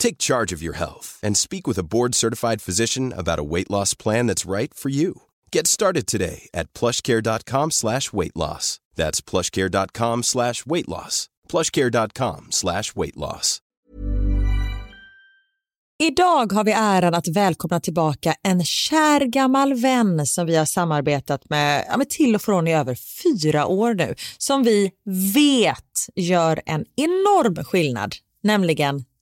Take charge of your health and speak with a board-certified physician about a weight loss plan that's right for you. Get started today at plushcare.com slash weight loss. That's plushcare.com slash weight loss. plushcare.com slash weight loss. Idag har vi äran att välkomna tillbaka en kär gammal vän som vi har samarbetat med, ja, med till och från i över fyra år nu, som vi vet gör en enorm skillnad, nämligen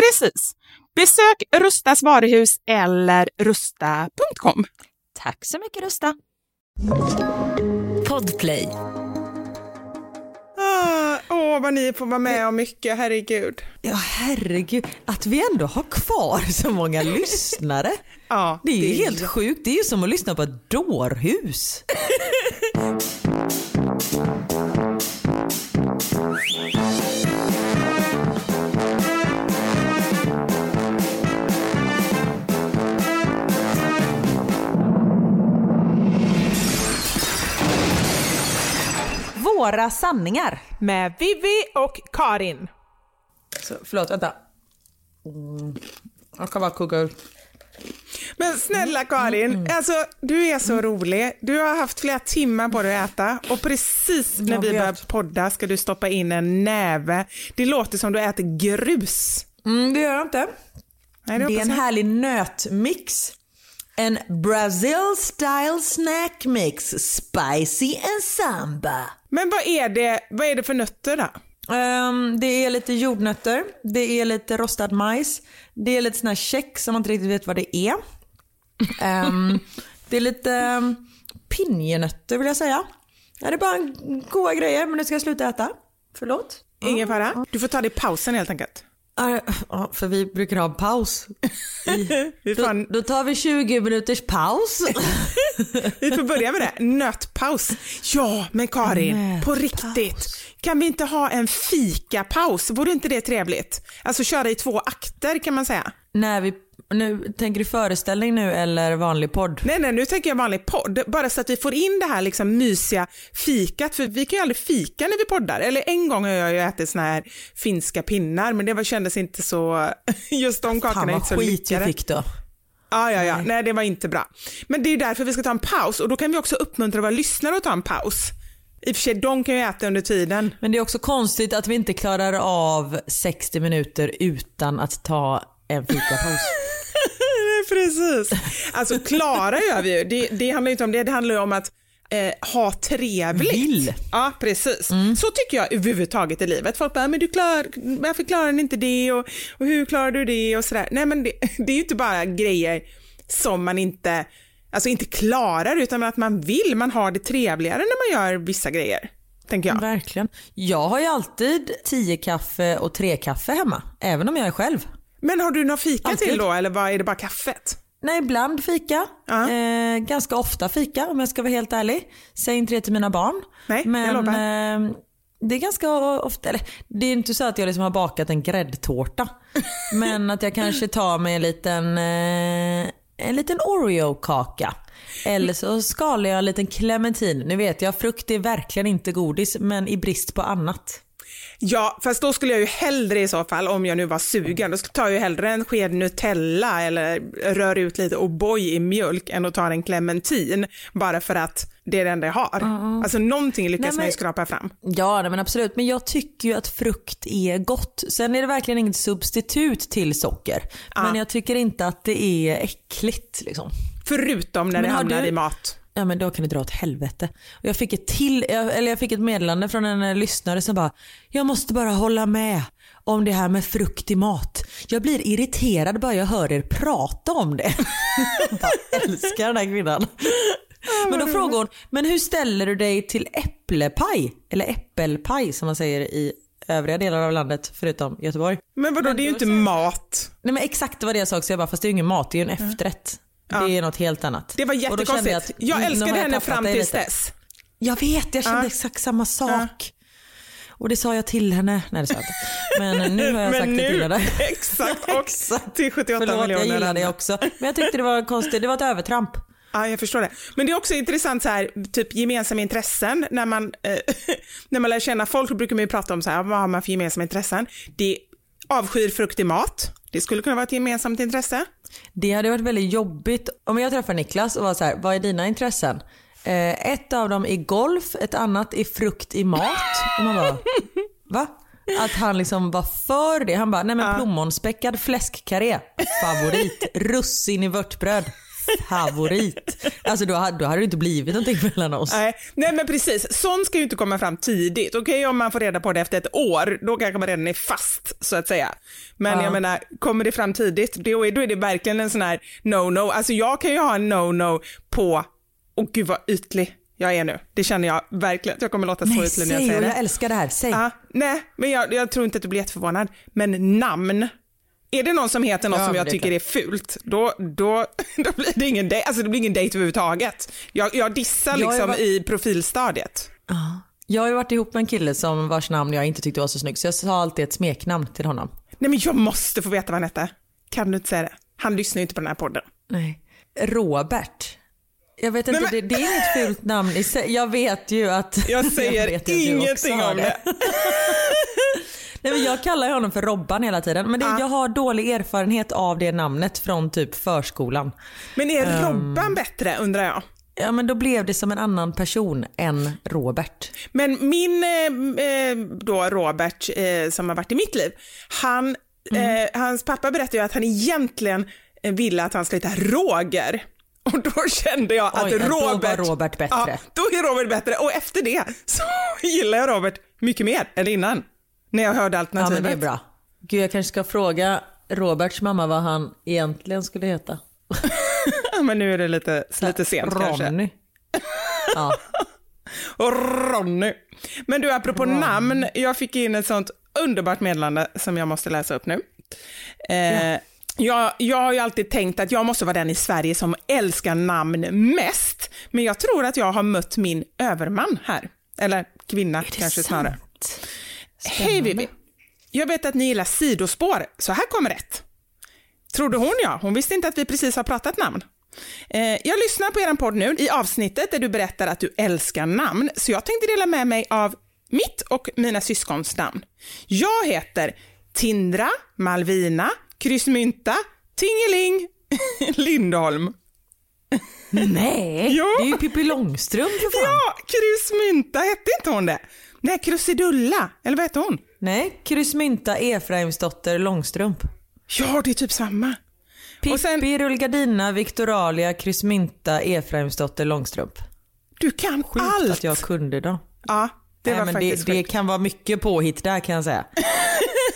Precis. Besök Rustas varuhus eller rusta.com. Tack så mycket Rusta. Podplay. Ah, Åh, vad ni får vara med om mycket, herregud. Ja, herregud. Att vi ändå har kvar så många lyssnare. Ja, Det är ju helt sjukt. Det är ju som att lyssna på ett dårhus. Våra sanningar. Med Vivi och Karin. Så, förlåt, vänta. Mm. Jag ska bara koka upp. Men snälla Karin, alltså, du är så rolig. Du har haft flera timmar på dig att äta och precis när Jag vi börjar podda ska du stoppa in en näve. Det låter som du äter grus. Mm, det gör jag inte. Nej, Det är hoppas en härlig nötmix. En Brazil style snack mix, spicy and samba. Men vad är, det, vad är det för nötter då? Ehm, det är lite jordnötter, det är lite rostad majs, det är lite sån här check som man inte riktigt vet vad det är. Ehm, det är lite um, pinjenötter vill jag säga. Ja, det är bara goda grejer men nu ska jag sluta äta. Förlåt? Ingen fara. Du får ta det i pausen helt enkelt. Ja, för vi brukar ha paus. Vi Då, då tar vi 20 minuters paus. vi får börja med det. Nötpaus. Ja, men Karin, på riktigt. Kan vi inte ha en fikapaus? Vore inte det trevligt? Alltså köra i två akter kan man säga. När vi, nu, tänker du föreställning nu eller vanlig podd? Nej, nej, nu tänker jag vanlig podd. Bara så att vi får in det här liksom mysiga fikat. För vi kan ju aldrig fika när vi poddar. Eller en gång har jag ju ätit såna här finska pinnar, men det var, kändes inte så... Just de kakorna Fan är vad inte så skit vi lyckade. fick då. Ja, ja, ja. Nej, det var inte bra. Men det är därför vi ska ta en paus och då kan vi också uppmuntra våra lyssnare att ta en paus. I och för sig, de kan ju äta under tiden. Men det är också konstigt att vi inte klarar av 60 minuter utan att ta en fikapaus. Precis. Alltså klara gör vi ju. Det, det handlar ju inte om det, det handlar ju om att eh, ha trevligt. Vill. Ja, precis. Så tycker jag överhuvudtaget i livet. Folk bara, men du klar, varför klarar ni inte det och, och hur klarar du det och sådär. Nej, men det, det är ju inte bara grejer som man inte, alltså inte klarar utan att man vill, man har det trevligare när man gör vissa grejer. Tänker jag. Verkligen. Jag har ju alltid 10 kaffe och 3 kaffe hemma. Även om jag är själv. Men har du något fika Alltid. till då eller vad är det bara kaffet? Nej, ibland fika. Ja. Eh, ganska ofta fika om jag ska vara helt ärlig. Säg inte det till mina barn. Nej, jag Men lovar. eh, det är ganska ofta, eller det är inte så att jag liksom har bakat en gräddtårta. men att jag kanske tar mig en liten, eh, en liten Oreo-kaka. Eller så skalar jag en liten clementin. Nu vet jag, frukt är verkligen inte godis men i brist på annat. Ja, fast då skulle jag ju hellre i så fall, om jag nu var sugen, då tar jag ju hellre en sked Nutella eller rör ut lite O'boy i mjölk än att ta en clementin bara för att det är det enda jag har. Alltså någonting lyckas Nej, men- man ju skrapa fram. Ja nej, men absolut, men jag tycker ju att frukt är gott. Sen är det verkligen inget substitut till socker. Men jag tycker inte att det är äckligt liksom. Förutom när Men det hamnar du- i mat. Ja men då kan det dra åt helvete. Och jag fick ett till, eller jag fick ett meddelande från en eh, lyssnare som bara, jag måste bara hålla med om det här med frukt i mat. Jag blir irriterad bara jag hör er prata om det. jag älskar den här kvinnan. Men då frågar hon, men hur ställer du dig till äpplepaj? Eller äppelpaj som man säger i övriga delar av landet förutom Göteborg. Men vadå, det är ju inte mat. Nej men exakt det var det jag sa också, jag bara, fast det är ju ingen mat, det är ju en efterrätt. Det är något helt annat. Det var jättekonstigt. att, Jag, nu har älskade henne tappat fram tills dess. Jag vet, jag kände Ja. exakt samma sak. Och det sa jag till henne. Nej det sa jag inte. Men nu har jag sagt Men det till nu, henne. exakt, och till 78 Förlåt, miljoner jag gillade andra. det också. Men jag tyckte det var konstigt, det var ett övertramp. Ja, jag förstår det. Men det är också intressant så här, typ gemensamma intressen. När man, eh, när man lär känna folk brukar man ju prata om så här, vad har man för gemensamma intressen? Det avskyr frukt i mat. Det skulle kunna vara ett gemensamt intresse. Det hade varit väldigt jobbigt om jag träffar Niklas och var så här, vad är dina intressen? Eh, ett av dem är golf, ett annat är frukt i mat. Och man bara, va? Att han liksom var för det. Han bara, nej men plommonspäckad fläskkarré, favorit. Russin i vörtbröd, favorit. Alltså då hade, då hade det inte blivit någonting mellan oss. Nej, nej men precis, sånt ska ju inte komma fram tidigt. Okej om man får reda på det efter ett år, då kanske man redan är fast så att säga. Men Ja. jag menar, kommer det fram tidigt, då är, då är det verkligen en sån här no-no. Alltså jag kan ju ha en no-no på, åh gud vad ytlig jag är nu. Det känner jag verkligen, jag kommer låta så Nej, ytlig när jag säg säger det. jag älskar det här. Säg. Ja, nej, men jag, jag tror inte att du blir jätteförvånad. Men namn, är det någon som heter något Ja, som men jag tycker är fult, då, då, då blir det ingen dejt, alltså det blir ingen dejt överhuvudtaget. Jag, jag dissar Jag liksom va- i profilstadiet. Jag har ju varit ihop med en kille som vars namn jag inte tyckte var så snyggt så jag sa alltid ett smeknamn till honom. Nej men jag måste få veta vad han hette. Kan du inte säga det? Han lyssnar ju inte på den här podden. Nej. Robert. Jag vet inte, Nej, det, det är inget fult namn i sig. Jag vet ju att... Jag säger också ingenting om det. Nej, men jag kallar honom för Robban hela tiden. Men det, Ja. jag har dålig erfarenhet av det namnet från typ förskolan. Men är Ehm. Robban bättre undrar jag? Ja men då blev det som en annan person än Robert. Men min eh, eh, då Robert eh, som har varit i mitt liv, han, Mm. eh, hans pappa berättade ju att han egentligen eh, ville att han skulle heta Roger. Och då kände jag att Oj, då var Robert, Robert bättre. Ja, då är Robert bättre och efter det så gillar jag Robert mycket mer än innan. När jag hörde Ja alternativet. men det är bra. Gud jag kanske ska fråga Roberts mamma vad han egentligen skulle heta. Ja, men nu är det lite, lite sent kanske. Ronny. Ja. Och Ronny. Men du, apropå namn, jag fick in ett sånt underbart meddelande som jag måste läsa upp nu. Eh, jag, jag har ju alltid tänkt att jag måste vara den i Sverige som älskar namn mest, men jag tror att jag har mött min överman här. Eller kvinna kanske snarare. Hej Vivi! Jag vet att ni gillar sidospår, så här kommer ett. Trodde hon ja, hon visste inte att vi precis har pratat namn. Eh, jag lyssnar på er podd nu i avsnittet där du berättar att du älskar namn, så jag tänkte dela med mig av mitt och mina syskons namn. Jag heter Tindra, Malvina, Kryssmynta, Tingeling, Lindholm. Nej, Ja. det är ju Pippi Långstrump för fan. Ja, Kryssmynta, hette inte hon det? Nej, Krusidulla, eller vad hette hon? Nej, Kryssmynta Efraimsdotter Långstrump. Ja, det är typ samma. Pippi, Och sen- Rullgardina, Victoralia, Kryssmynta Efraimsdotter Långstrump. Du kan Sjukt allt. att jag kunde dem. Ja, det Nej, var men faktiskt det, det kan vara mycket påhitt där kan jag säga.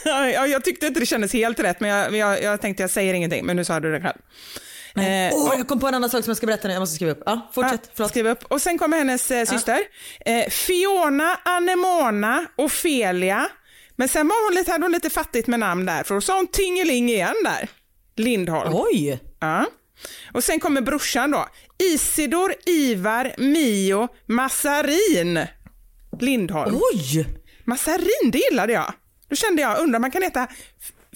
Ja, jag tyckte inte det kändes helt rätt, men jag, jag, jag tänkte jag säger ingenting, men nu sa du det själv. Eh, Åh, jag kom på en annan sak som jag ska berätta nu. Jag måste skriva upp. Ja, fortsätt. Ja, skriv upp. Och sen kommer hennes eh, syster. Eh, Fiona, Anemona, Ofelia. Men sen var hon lite, hade hon lite fattigt med namn där, för då sa hon Tingeling igen där. Lindholm. Oj! Ja. Och sen kommer brorsan då. Isidor Ivar Mio Massarin Lindholm. Oj! Massarin, det gillade jag. Då kände jag, undrar man kan heta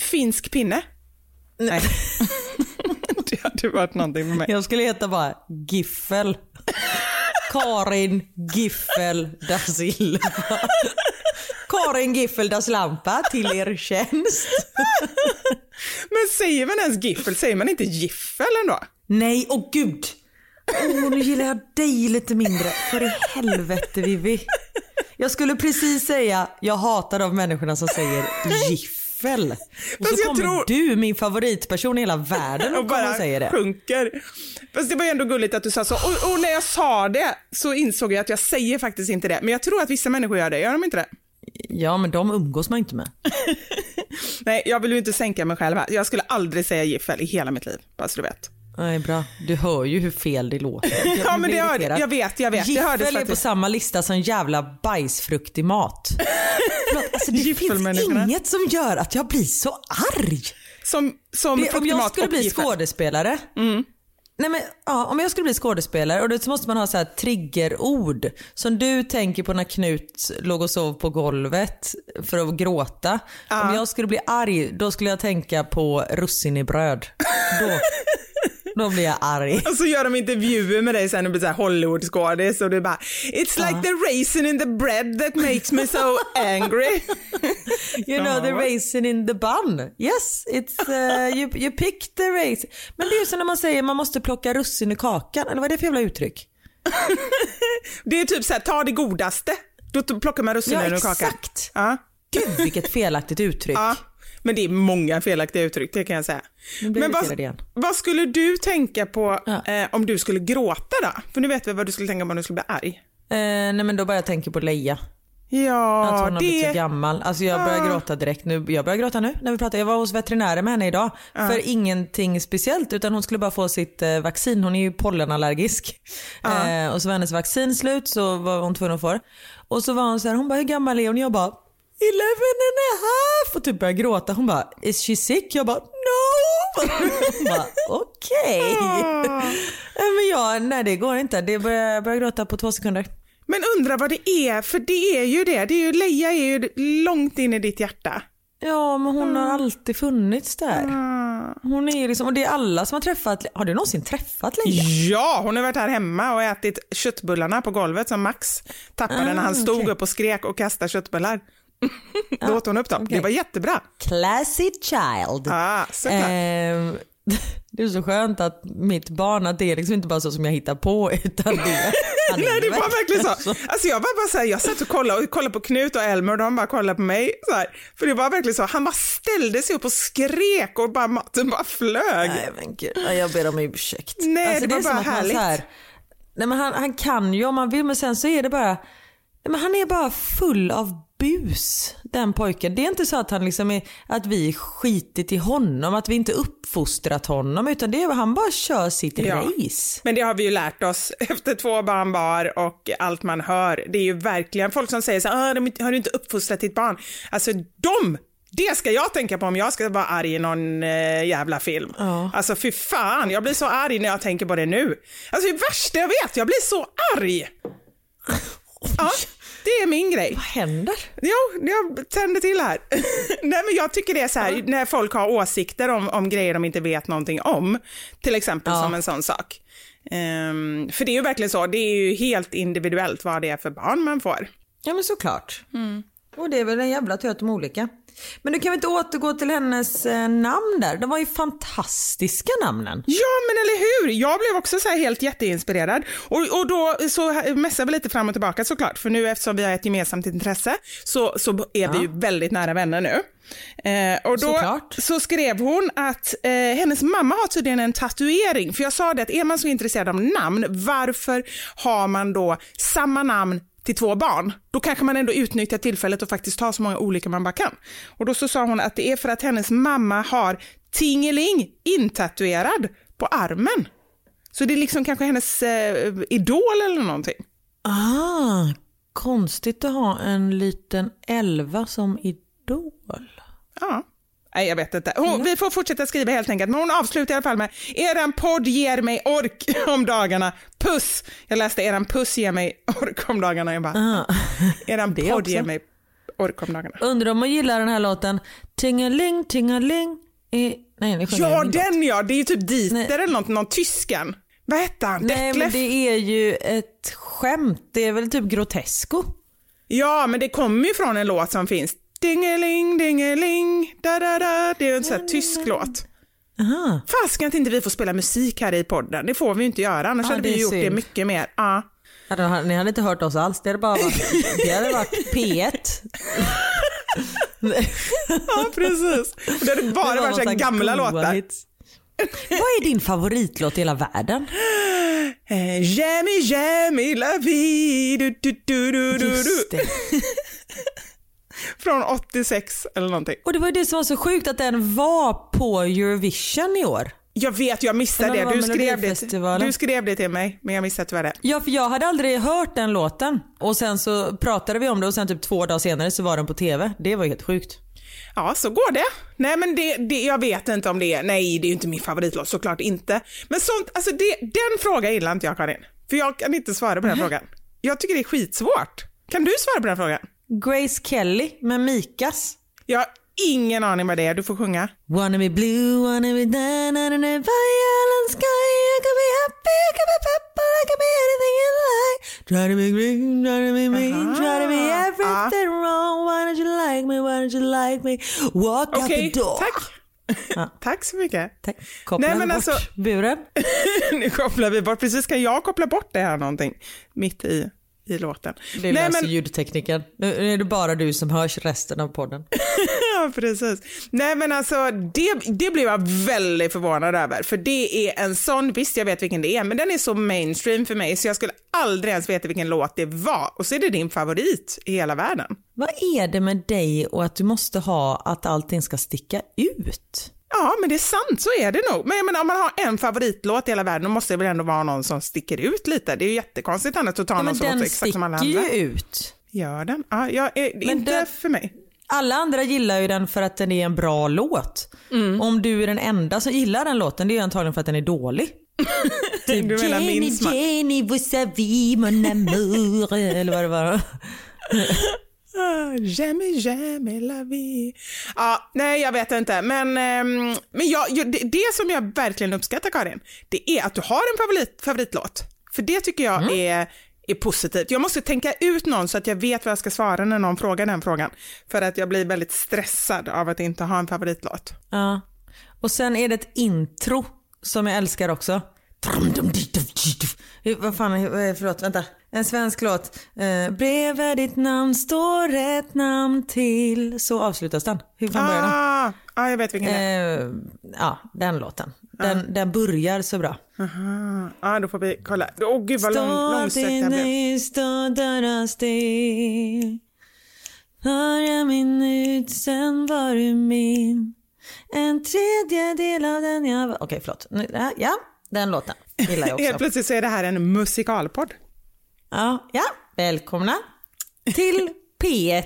finsk pinne? Nej. det hade varit någonting för mig. Jag skulle heta bara Giffel. Karin Giffel da Silva. Karin Giffel da Slampa till er tjänst. Men säger man ens giffel, säger man inte giffel ändå? Nej, åh gud. Åh, nu gillar jag dig lite mindre. För i helvete Vivi. Jag skulle precis säga, jag hatar de människorna som säger giffel. Och så Fast jag kommer tror- du, min favoritperson i hela världen, och, Och bara och säger det. sjunker. Fast det var ju ändå gulligt att du sa så. Och, och när jag sa det så insåg jag att jag säger faktiskt inte det. Men jag tror att vissa människor gör det, gör de inte det? Ja, men de umgås man inte med. Nej, jag vill ju inte sänka mig själv här. Jag skulle aldrig säga giffel i hela mitt liv, bara så du vet. Nej, bra. Du hör ju hur fel det låter. Jag, Ja, men det hörde, jag vet, jag vet. Giffel är på samma lista som jävla bajsfruktig mat. Förlåt, alltså det finns inget som gör att jag blir så arg. Som, som Det, om jag skulle bli giffel. skådespelare. Nej men, ja, om jag skulle bli skådespelare och då så måste man ha så här triggerord som du tänker på när Knut låg och sov på golvet för att gråta. Om jag skulle bli arg då skulle jag tänka på russin i bröd. Då, då blir jag arg. Och så gör de intervjuer med dig sen och blir såhär Hollywoodskådis och du bara It's like the raisin in the bread that makes me so angry. You know the raisin in the bun. Yes, it's, uh, you, you pick the raisin. Men det är ju som när man säger man måste plocka russin i kakan. Eller vad är det för jävla uttryck? Det är typ såhär, ta det godaste. Då plockar man russinen Ja, ur kakan. exakt. Ja. Gud vilket felaktigt uttryck. ja. Men det är många felaktiga uttryck, det kan jag säga. Men vad, vad skulle du tänka på Ja. eh, om du skulle gråta då? För nu vet vi vad du skulle tänka på om du skulle bli arg. Eh, nej men då bara jag tänker på Leia. Ja, Att hon har blivit så det... gammal. Alltså jag börjar gråta direkt nu. Jag börjar gråta nu när vi pratar. Jag var hos veterinären med henne idag. För ingenting speciellt utan hon skulle bara få sitt eh, vaccin. Hon är ju pollenallergisk. Eh, och så var hennes vaccin slut så var hon tvungen att få det. Och så var hon så här, hon bara hur gammal är hon? Jag bara 11 and a half och typ började gråta. Hon bara is she sick? Jag bara no. Hon bara okej. Nej, Men jag, nej det går inte. Det börjar, jag börjar gråta på två sekunder. Men undrar vad det är, för det är ju det. det är ju, Leia är ju långt in i ditt hjärta. Ja, men hon har alltid funnits där. Hon är liksom, och det är alla som har träffat, har du någonsin träffat Leia? Ja, hon har varit här hemma och ätit köttbullarna på golvet som Max tappade när han stod okej. upp och skrek och kastade köttbullar. Då åt hon upp dem. Det var jättebra. Classy child. Ah. Ehm, det är så skönt att mitt barn, att det är liksom inte bara så som jag hittar på utan det han Nej, det var verkligen så. så. Alltså jag var bara så här, jag satt och kollade, och kollade på Knut och Elmer och de bara kollade på mig. Så här. För det var verkligen så, han bara ställde sig upp och skrek och bara maten bara flög. Nej men gud, ja, jag ber om ursäkt. Nej, alltså, det var är som bara härligt. här, nej, men han, han kan ju om man vill men sen så är det bara, nej, men han är bara full av bus den pojken. Det är inte så att han liksom är, att vi skitit i honom, att vi inte uppfostrat honom utan det är han bara kör sitt Ja. race. Men det har vi ju lärt oss efter två barn var och allt man hör. Det är ju verkligen folk som säger så här, "Ah, har du inte uppfostrat ditt barn? Alltså de, det ska jag tänka på om jag ska vara arg i någon eh, jävla film. Ja. Alltså fy fan, jag blir så arg när jag tänker på det nu. Alltså det värsta jag vet, jag blir så arg. Ja, det är min grej. Vad händer? Jo, jag tänder till här. Nej, men jag tycker det är så här, när folk har åsikter om, om grejer de inte vet någonting om, till exempel Ja. som en sån sak. Ehm, för det är ju verkligen så, det är ju helt individuellt vad det är för barn man får. Ja men såklart. Och det är väl en jävla tur att de är olika. Men du kan vi inte återgå till hennes eh, namn där? De var ju fantastiska namnen. Ja, men eller hur? Jag blev också så helt jätteinspirerad. Och, och då så mässar vi lite fram och tillbaka såklart, för nu eftersom vi har ett gemensamt intresse så, så är vi ju väldigt nära vänner nu. Eh, och då Såklart. så skrev hon att eh, hennes mamma har tydligen en tatuering, för jag sa det att är man så intresserad av namn, varför har man då samma namn till två barn, då kanske man ändå utnyttjar tillfället och faktiskt tar så många olika man bara kan. Och då så sa hon att det är för att hennes mamma har Tingeling intatuerad på armen. Så det är liksom kanske hennes eh, idol eller någonting. Ah, konstigt att ha en liten elva som idol. Ja. Nej, jag vet inte. Hon, vi får fortsätta skriva helt enkelt, men hon avslutar i alla fall med eran podd ger mig ork om dagarna. Puss! Jag läste eran puss ger mig ork om dagarna. Jag bara, Ah. eran podd också. ger mig ork om dagarna. Undrar om man gillar den här låten Tingeling, tingeling. I... Nej, sjunger Ja, den ja! Det är ju typ Dieter eller något, någon tyskan. Vad hette han? Nej, men Detlef? det är ju ett skämt. Det är väl typ Grotesco? Ja, men det kommer ju från en låt som finns. Dingeling, dingeling, da da da. Det är en sån här tysk låt. Aha. Fasken att inte vi får spela musik här i podden. Det får vi ju inte göra, annars Ja, hade det vi gjort det synd. mycket mer. Ja. Ni hade inte hört oss alls. Det hade bara varit, det hade varit P1. ja, precis. Det hade bara Det var varit så gamla låtar. hits. Vad är din favoritlåt i hela världen? Eh, Jamie, jamie, la vie, du, du, du, du, du, Just du. det. Från 86 eller någonting. Och det var ju det som var så sjukt att den var på Eurovision i år. Jag vet, jag missade det. Du skrev det, du skrev det till mig, men jag missade tyvärr det. Ja, för jag hade aldrig hört den låten. Och sen så pratade vi om det och sen typ två dagar senare så var den på TV. Det var helt sjukt. Ja, så går det. Nej, men det, det, jag vet inte om det är, nej, det är ju inte min favoritlåt, såklart inte. Men sånt, alltså det, den frågan gillar inte jag Karin. För jag kan inte svara på den frågan. Jag tycker det är skitsvårt. Kan du svara på den frågan? Grace Kelly med Mikas. Jag har ingen aning vad det är, du får sjunga. Wanna be blue, wanna be down under the violent sky I could be happy, I could be purple, I could be anything you like Try to be green, try to be mean, try to be everything wrong Why don't you like me, why don't you like me Walk Okej, out the door tack. tack så mycket. Tack. Koppla Nej, men bort alltså- buren. nu kopplar vi bort, precis kan jag koppla bort det här någonting mitt i, i låten. Det löser men, ljudtekniken. Nu är det bara du som hörs resten av podden. ja, precis. Nej men alltså det, det blev jag väldigt förvånad över för det är en sån, visst jag vet vilken det är men den är så mainstream för mig så jag skulle aldrig ens veta vilken låt det var och så är det din favorit i hela världen. Vad är det med dig och att du måste ha att allting ska sticka ut? Ja men det är sant, så är det nog. Men jag menar, om man har en favoritlåt i hela världen då måste det väl ändå vara någon som sticker ut lite. Det är ju jättekonstigt annars att ta Ja, någon men som låter den exakt som alla sticker andra. ju ut. Gör den? Ja, jag, inte den- för mig. Alla andra gillar ju den för att den är en bra låt. Mm. Om du är den enda som gillar den låten, det är ju antagligen för att den är dålig. Du menar smak? Jenny, vous savez mon amour, eller vad det var. Ah, Jamais, jamais la vie. Ja, nej, jag vet inte. Men, ehm, men jag, det, det som jag verkligen uppskattar, Karin, det är att du har en favorit, favoritlåt. För det tycker jag Mm. är, är positivt. Jag måste tänka ut någon så att jag vet vad jag ska svara när någon frågar den frågan. För att jag blir väldigt stressad av att inte ha en favoritlåt. Ja. Och sen är det ett intro som jag älskar också. Vad fan, är- förlåt, vänta. En svensk låt. Eh, bredvid ditt namn står ett namn till. Så avslutas den. Hur fan börjar den? Ah, ah, jag vet vilken det är. Eh, ja, den låten. Den, den börjar så bra. Aha. Ah, då får vi kolla. Åh gud vad lång, långsökt det här blev. i stå där still. Några minut sen var du min. En tredjedel av den jag var... Okej, förlåt. Nu- Ja, den låten gillar jag Helt också. plötsligt så är det här en musikalpodd. Ja, ja. Välkomna till P1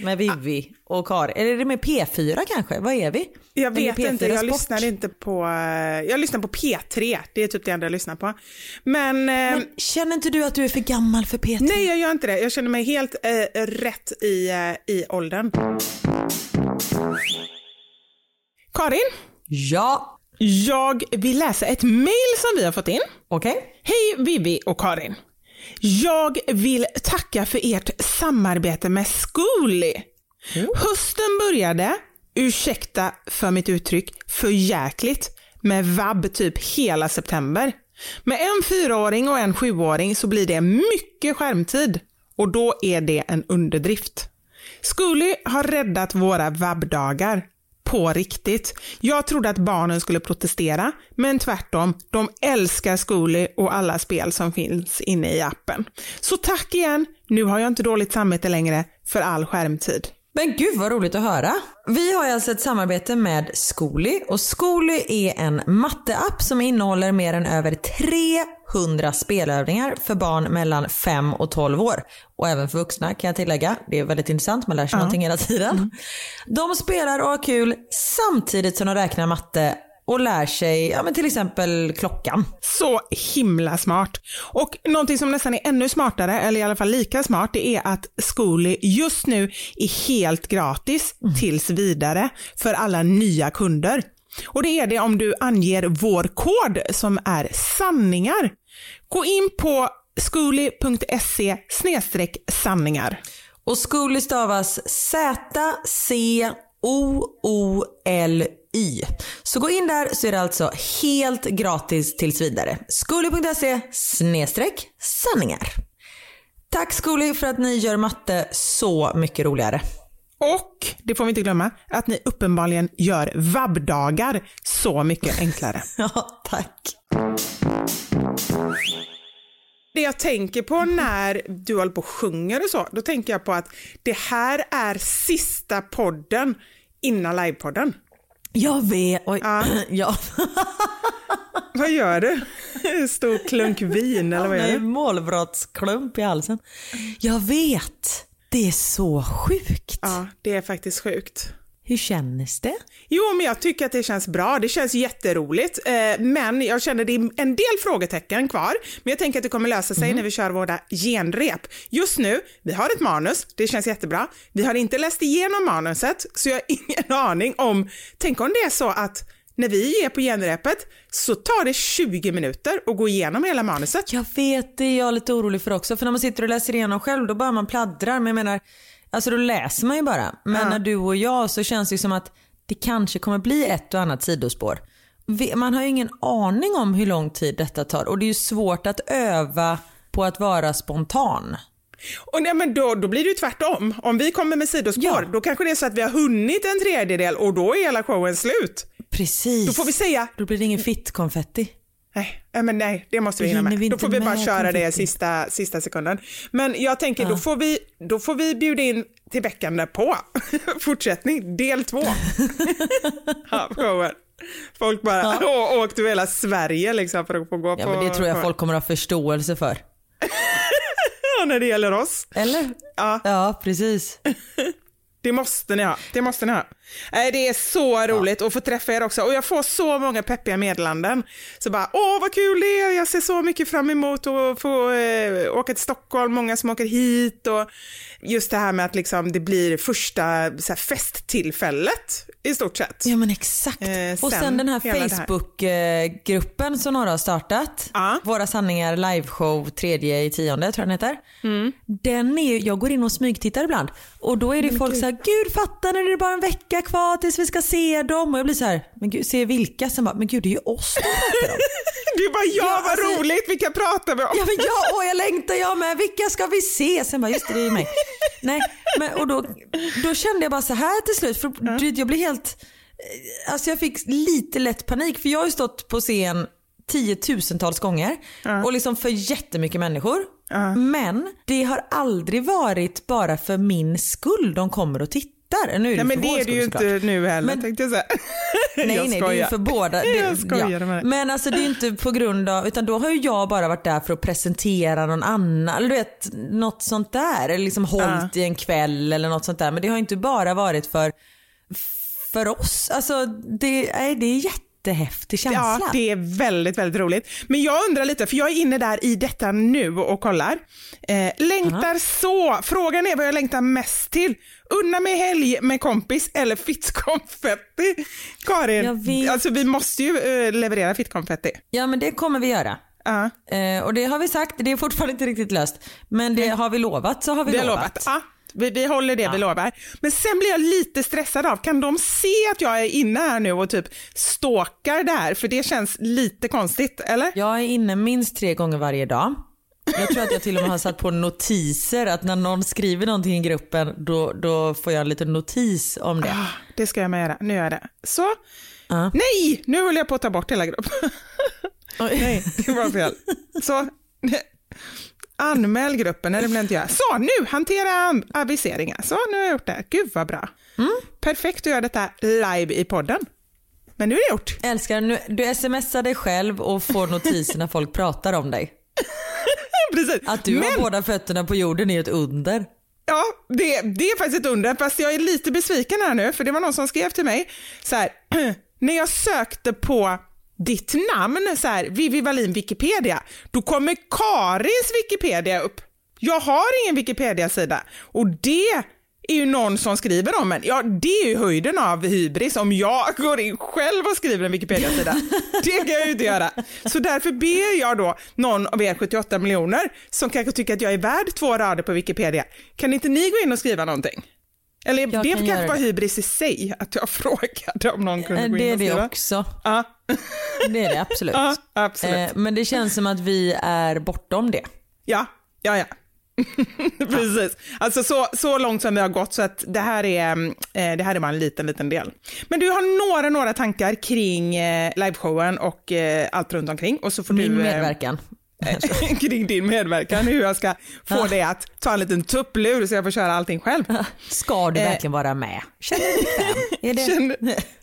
med Vivi och Karin. Eller är det med P4 kanske? Vad är vi? Jag vet inte, P4 jag lyssnar inte på, eh, jag lyssnar på P3, det är typ det enda jag lyssnar på. Men, eh, Men känner inte du att du är för gammal för P3? nej jag gör inte det, jag känner mig helt eh, rätt i, eh, i åldern. Karin, Ja. Jag vill läsa ett mail som vi har fått in. Okej. Hej Vivi och Karin. Jag vill tacka för ert samarbete med Zcooly. Hösten började, ursäkta för mitt uttryck, för jäkligt med vab typ hela september. Med en fyraåring och en sjuåring så blir det mycket skärmtid och då är det en underdrift. Zcooly har räddat våra vabbdagar. På riktigt. Jag trodde att barnen skulle protestera, men tvärtom. De älskar Zcooly och alla spel som finns inne i appen. Så tack igen. Nu har jag inte dåligt samvete längre för all skärmtid. Men gud vad roligt att höra. Vi har alltså ett samarbete med Zcooly och Zcooly är en matteapp som innehåller mer än över 300 spelövningar för barn mellan 5 och 12 år. Och även för vuxna kan jag tillägga. Det är väldigt intressant, man lär sig ja. någonting hela tiden. De spelar och har kul samtidigt som de räknar matte och lär sig ja, men till exempel klockan. Så himla smart. Och någonting som nästan är ännu smartare, eller i alla fall lika smart, det är att Zcooly just nu är helt gratis mm. tills vidare för alla nya kunder. Och det är det om du anger vår kod som är sanningar. Gå in på skooly.se sanningar. Och Zcooly stavas Z-C-O-O-L Y. Så gå in där så är det alltså helt gratis tills vidare. Skoli.se snedstreck sanningar. Tack Skoli för att ni gör matte så mycket roligare. Och, det får vi inte glömma, att ni uppenbarligen gör vabbdagar så mycket enklare. ja, tack. Det jag tänker på när du håller på och sjunger och så, då tänker jag på att det här är sista podden innan livepodden. Jag vet. Oj. Ja. ja. vad gör du? Stor klunk vin eller vad är det? Målbrottsklump i halsen. Jag vet. Det är så sjukt. Ja, det är faktiskt sjukt. Hur känns det? Jo, men jag tycker att det känns bra. Det känns jätteroligt. Eh, men jag känner det är en del frågetecken kvar. Men jag tänker att det kommer lösa sig mm. när vi kör våra genrep. Just nu, vi har ett manus. Det känns jättebra. Vi har inte läst igenom manuset, så jag har ingen aning om... Tänk om det är så att när vi är på genrepet så tar det 20 minuter att gå igenom hela manuset. Jag vet, det är jag lite orolig för också. För när man sitter och läser igenom själv då börjar man pladdra. Men jag menar, alltså då läser man ju bara. Men ja. när du och jag så känns det som att det kanske kommer bli ett och annat sidospår. Man har ju ingen aning om hur lång tid detta tar och det är ju svårt att öva på att vara spontan. Och nej, men då, då blir det ju tvärtom. Om vi kommer med sidospår, ja. då kanske det är så att vi har hunnit en tredjedel och då är hela showen slut. Precis. Då får vi säga... Då blir det ingen fitt-konfetti. Nej, men nej, det måste vi hinna med. Då får vi bara köra det sista, sista sekunden. Men jag tänker, ja. då, får vi, då får vi bjuda in till veckan på fortsättning, del två av showen. Folk bara ja. åkte över hela Sverige liksom för att få gå ja, på... Men det tror jag folk kommer att ha förståelse för. ja, när det gäller oss. Eller? Ja, ja precis. Det måste ni ha. Det måste ni ha. Det är så roligt ja. att få träffa er också och jag får så många peppiga meddelanden. Så bara, åh vad kul det är, jag ser så mycket fram emot att få äh, åka till Stockholm, många som åker hit och just det här med att liksom, det blir första här, festtillfället i stort sett. Ja men exakt. Eh, sen och sen den här Facebookgruppen som några har startat. Ja. Våra sanningar liveshow tredje i tionde tror jag den heter. Mm. Den är, jag går in och smygtittar ibland och då är det men folk gud. så här, gud fattar ni det är bara en vecka kvar tills vi ska se dem och jag blir så här, men gud se vilka? Sen bara, men gud det är ju oss de pratar om. Du bara, ja, ja vad alltså, roligt, vilka pratar vi om? Ja, men ja, och jag längtar jag med, vilka ska vi se? Sen bara, just det, det är mig. Nej, men, och då, då kände jag bara så här till slut, för mm. jag blev helt, eh, alltså jag fick lite lätt panik för jag har ju stått på scen tiotusentals gånger mm. och liksom för jättemycket människor. Mm. Men det har aldrig varit bara för min skull de kommer och tittar tittar. Nu är det nej, men det är det ju såklart. inte nu heller men, tänkte jag säga. Nej, jag nej, det är ju för båda. Det, jag skojar ja. Men alltså det är inte på grund av, utan då har ju jag bara varit där för att presentera någon annan, eller du vet något sånt där. Eller liksom hållit uh. i en kväll eller något sånt där. Men det har inte bara varit för för oss. Alltså det, nej, det är jätte jättehäftig känsla. Ja, det är väldigt, väldigt roligt. Men jag undrar lite, för jag är inne där i detta nu och kollar. Eh, längtar -huh. så. Frågan är vad jag längtar mest till. Unna mig helg med kompis eller fittkonfetti. Karin, alltså vi måste ju eh, leverera fittkonfetti. Ja, men det kommer vi göra. Uh eh, och det har vi sagt, det är fortfarande inte riktigt löst. Men det har vi lovat så har vi, vi lovat. lovat. Uh. Vi, vi håller det ja. vi lovar. Men sen blir jag lite stressad av, kan de se att jag är inne här nu och typ stalkar där? För det känns lite konstigt, eller? Jag är inne minst tre gånger varje dag. Jag tror att jag till och med har satt på notiser att när någon skriver någonting i gruppen då, då får jag en liten notis om det. Ah, det ska jag med göra, nu gör jag det. Så, uh. nej, nu håller jag på att ta bort hela gruppen. nej, det var fel. Så, Anmäl gruppen, nej det jag inte göra. Så, nu, hantera aviseringar. Så, nu har jag gjort det. Gud vad bra. Mm. Perfekt att göra detta live i podden. Men nu är det gjort. Älskar, nu, du smsar dig själv och får notiser när folk pratar om dig. Precis. Att du Men, har båda fötterna på jorden är ett under. Ja, det, det är faktiskt ett under, fast jag är lite besviken här nu, för det var någon som skrev till mig så här, när jag sökte på ditt namn, så här, Vivi Wallin Wikipedia, då kommer Karins Wikipedia upp. Jag har ingen Wikipedia-sida och det är ju någon som skriver om en. Ja, det är ju höjden av hybris om jag går in själv och skriver en Wikipedia-sida. Det kan jag ju inte göra. Så därför ber jag då någon av er 78 miljoner som kanske tycker att jag är värd två rader på Wikipedia, kan inte ni gå in och skriva någonting? Eller Jag det kan kanske var hybris i sig, att jag frågade om någon kunde Eh, gå in Det är och det skriva. också. Ja, Det är det absolut. ja absolut. Eh, Men det känns som att vi är bortom det. Ja, ja, ja. Precis. Alltså så, så långt som vi har gått så att det här är, eh, det här är bara en liten, liten del. Men du har några, några tankar kring eh, liveshowen och eh, allt runt omkring och så får Min du... eh, medverkan. kring din medverkan, hur jag ska få dig att ta en liten tupplur så jag får köra allting själv. Ska du Eh, verkligen vara med? Känner du dig bekväm? Är det... Känner-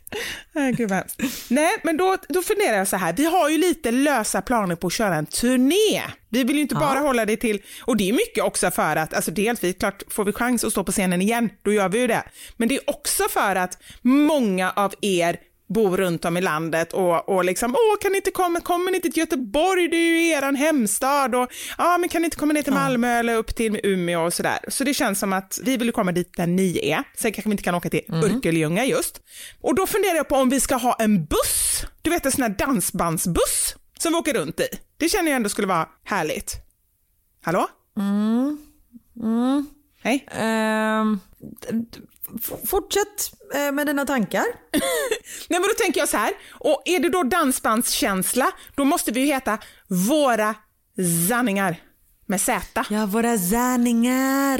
gud vad. Nej, men då, då funderar jag så här. Vi har ju lite lösa planer på att köra en turné. Vi vill ju inte bara hålla det till, och det är mycket också för att, alltså dels vi, klart får vi chans att stå på scenen igen, då gör vi ju det. Men det är också för att många av er bor runt om i landet och, och liksom, åh, kan ni inte komma, kommer ni inte till Göteborg, det är ju eran hemstad och, ja, men kan ni inte komma ner till Malmö eller upp till Umeå och sådär. Så det känns som att vi vill komma dit där ni är. Sen kanske vi inte kan åka till Örkelljunga just. Och då funderar jag på om vi ska ha en buss, du vet en sån här dansbandsbuss som vi åker runt i. Det känner jag ändå skulle vara härligt. Hallå? Hej? Ehm, d- d- f- fortsätt eh, med dina tankar. Nej men då tänker jag så här, och är det då dansbandskänsla, då måste vi ju heta Våra sanningar med Z. Ja, våra sanningar.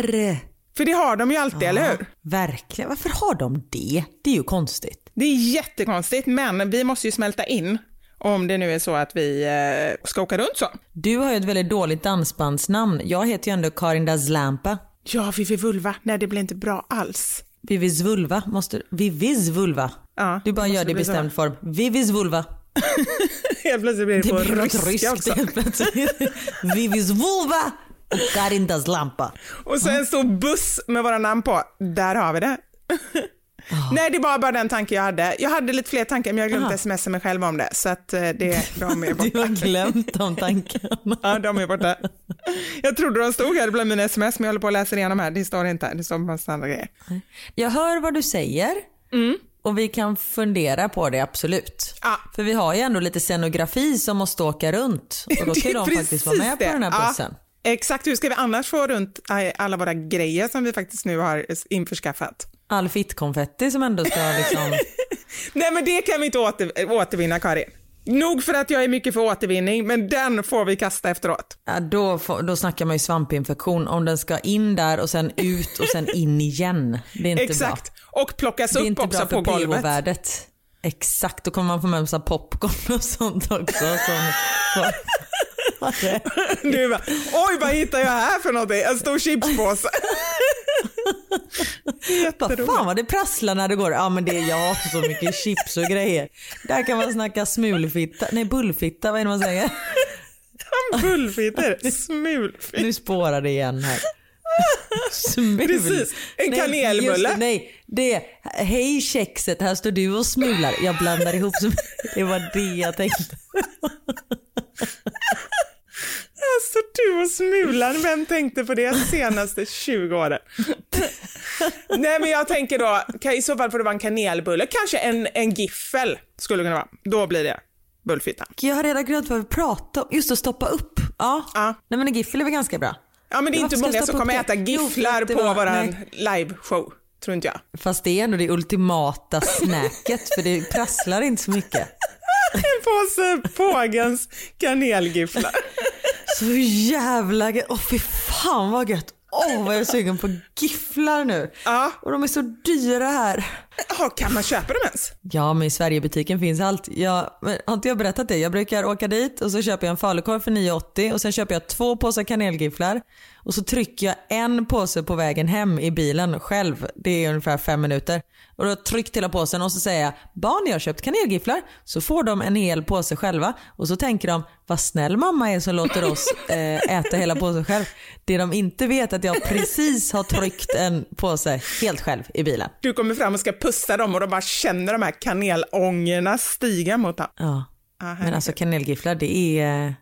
För det har de ju alltid, eller hur? Verkligen. Varför har de det? Det är ju konstigt. Det är jättekonstigt, men vi måste ju smälta in om det nu är så att vi eh, ska åka runt så. Du har ju ett väldigt dåligt dansbandsnamn. Jag heter ju ändå Karin Dazlampa. Ja, Vivi Vulva. Nej, det blir inte bra alls. Vivis vulva. Måste... Vivis vulva. Ja, du bara gör det i så. bestämd form. Vivis vulva. Helt plötsligt blir det, Det på blir ryska ryskt också. helt plötsligt. Vivis vulva och Karin Dazlampa. Och så en stor buss med våra namn på. Där har vi det. Nej, det var bara den tanken jag hade. Jag hade lite fler tankar, men jag glömde Aha. smsa mig själv om det. Så att eh, det, de är Du borta. har glömt de tankarna. Ja, de är borta. Jag trodde de stod här bland mina sms, men jag håller på att läsa igenom här. Det står inte. Det står en massa andra grejer. Jag hör vad du säger och vi kan fundera på det absolut. Ja. För vi har ju ändå lite scenografi som måste åka runt och då ska de faktiskt vara med på det. den här Ja, bussen. exakt, hur ska vi annars få runt alla våra grejer som vi faktiskt nu har införskaffat? All fittkonfetti som ändå ska liksom... Nej, men det kan vi inte åter, återvinna, Karin. Nog för att jag är mycket för återvinning, men den får vi kasta efteråt. Ja, då, får, då snackar man ju svampinfektion. Om den ska in där och sen ut och sen in igen. Det är inte Exakt. bra. Och plockas Det är upp inte också bra på för golvet. pH-värdet. Exakt, då kommer man få med massa popcorn och sånt också. Som, Du bara, oj vad hittar jag här för någonting? En stor chipspåse. Vad fan vad det prasslar när det går. Ja men det är jag så mycket chips och grejer. Där kan man snacka smulfitta, nej bullfitta, vad är det man säger? Bullfitter, smulfitter. Nu spårar det igen här. Smul. Precis, en Nej, kanelbulle. just Nej, det hej kexet, här står du och smular. Jag blandar ihop, det var det jag tänkte. Alltså du och smulan, vem tänkte på det senaste 20 åren? Nej men jag tänker då, i så fall får det vara en kanelbulle, kanske en, en giffel skulle det kunna vara. Då blir det bullfittan. Jag har redan glömt vad vi pratade om. Just att stoppa upp. Ja. Ja. Nej men en giffel är väl ganska bra. Ja men det är inte många som kommer det? äta Jo, gifflar det på våran liveshow, tror inte jag. Fast det är ändå det ultimata snacket för det prasslar inte så mycket. En påse Pågens kanelgifflar. Så jävla gött. Åh fy fan vad gött. Åh vad jag är sugen på gifflar nu. Ja. Och de är så dyra här. Kan man köpa dem ens? Ja men i Sverigebutiken finns allt. Jag, har inte jag berättat det? Jag brukar åka dit och så köper jag en falukorv för 9,80 och sen köper jag två påsar kanelgifflar och så trycker jag en påse på vägen hem i bilen själv. Det är ungefär fem minuter. Och då har jag tryckt hela påsen och så säger jag barn jag har köpt kanelgifflar. Så får de en hel påse själva och så tänker de vad snäll mamma är som låter oss eh, äta hela påsen själv. Det de inte vet är att jag precis har tryckt en påse helt själv i bilen. Du kommer fram och ska pussa dem och de bara känner de här kanelångorna stiga mot dem. Ja. Ja, Men alltså kanelgifflar det är,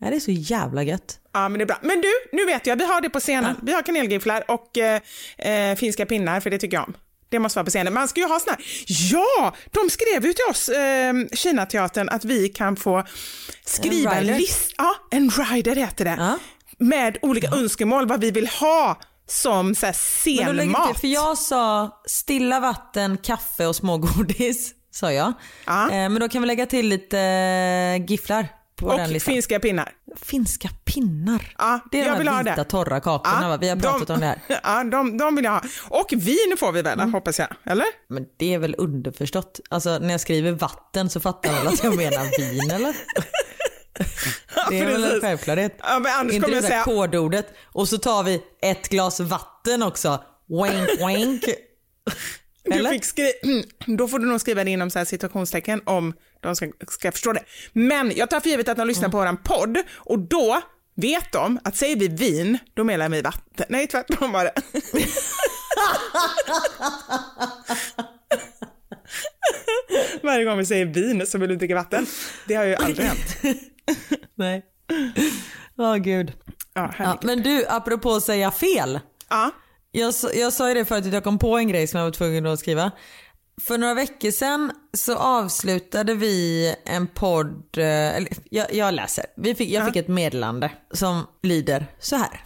ja, det är så jävla gött. Ja, men det är bra. Men du, nu vet jag, vi har det på scenen. Vi har kanelgifflar och eh, eh, finska pinnar, för det tycker jag om. Det måste vara på scenen. Man ska ju ha såna här. Ja, de skrev ju till oss, eh, Kinateatern, att vi kan få skriva en, rider. lista. Ja, en rider heter det. Ja. Med olika önskemål, vad vi vill ha som så här, scenmat. till, för jag sa stilla vatten, kaffe och smågodis. Sa jag. Ja. Eh, men då kan vi lägga till lite eh, gifflar på den och listan. finska pinnar. Finska pinnar. Ja, det är jag de vill här vita torra kakorna va? Vi har pratat de, om det här. Mm. Ja, de, de vill jag ha. Och vin får vi väl, hoppas jag. Eller? Men det är väl underförstått. Alltså när jag skriver vatten så fattar alla att jag menar vin eller? Det är väl en självklarhet. Ja, men annars inte det säga- kodordet och så tar vi ett glas vatten också. Wink wink. Du Eller? fick skri- Då får du nog skriva det inom så här situationstecken om de ska, ska förstå det. Men jag tar för givet att de lyssnar på våran podd och då vet de att säger vi vin, då menar vi vatten. Nej, tvärtom var det. Varje gång vi säger vin så vill du dricka vatten. Det har ju aldrig hänt. Nej. Åh gud. Ja, Ja, men du, apropå att säga fel. Ja. Jag, jag sa ju det förut att jag kom på en grej som jag var tvungen att skriva. För några veckor sedan så avslutade vi en podd, eh, eller jag, jag läser. Vi fick, jag fick ett meddelande som lyder så här.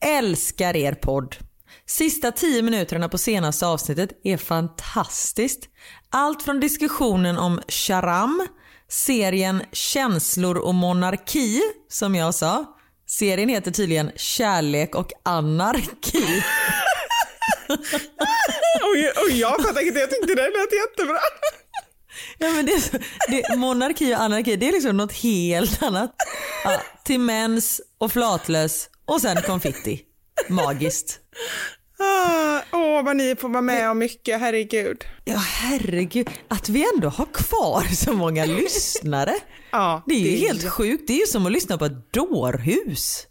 Älskar er podd. Sista tio minuterna på senaste avsnittet är fantastiskt. Allt från diskussionen om charam, serien Känslor och monarki som jag sa. Serien heter tydligen Kärlek och anarki. Och, och jag fattar inte, jag tyckte det lät jättebra. Ja, men det det, monarki och anarki det är liksom något helt annat. Ja, till mens och flatlös och sen konfetti. Magiskt. Ah, Åh, vad ni får vara med om mycket, herregud. Ja herregud, att vi ändå har kvar så många lyssnare. Ja, Det är ju det är helt sjukt, det är ju som att lyssna på ett dårhus.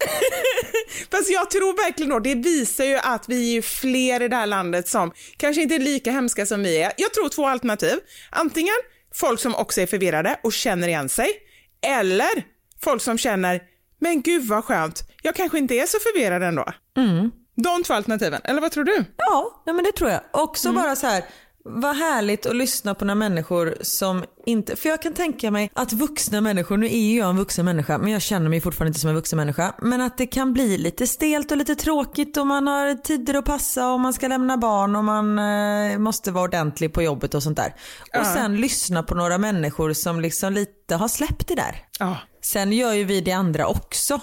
Fast jag tror verkligen då, det visar ju att vi är fler i det här landet som kanske inte är lika hemska som vi är. Jag tror två alternativ. Antingen folk som också är förvirrade och känner igen sig, eller folk som känner, men gud vad skönt, jag kanske inte är så förvirrad ändå. De två alternativen, eller vad tror du? Ja, nej men det tror jag. Också bara så här, vad härligt att lyssna på några människor som inte, för jag kan tänka mig att vuxna människor, nu är ju jag en vuxen människa men jag känner mig fortfarande inte som en vuxen människa, men att det kan bli lite stelt och lite tråkigt och man har tider att passa och man ska lämna barn och man eh, måste vara ordentlig på jobbet och sånt där. Och sen lyssna på några människor som liksom lite har släppt det där. Ja. Sen gör ju vi det andra också.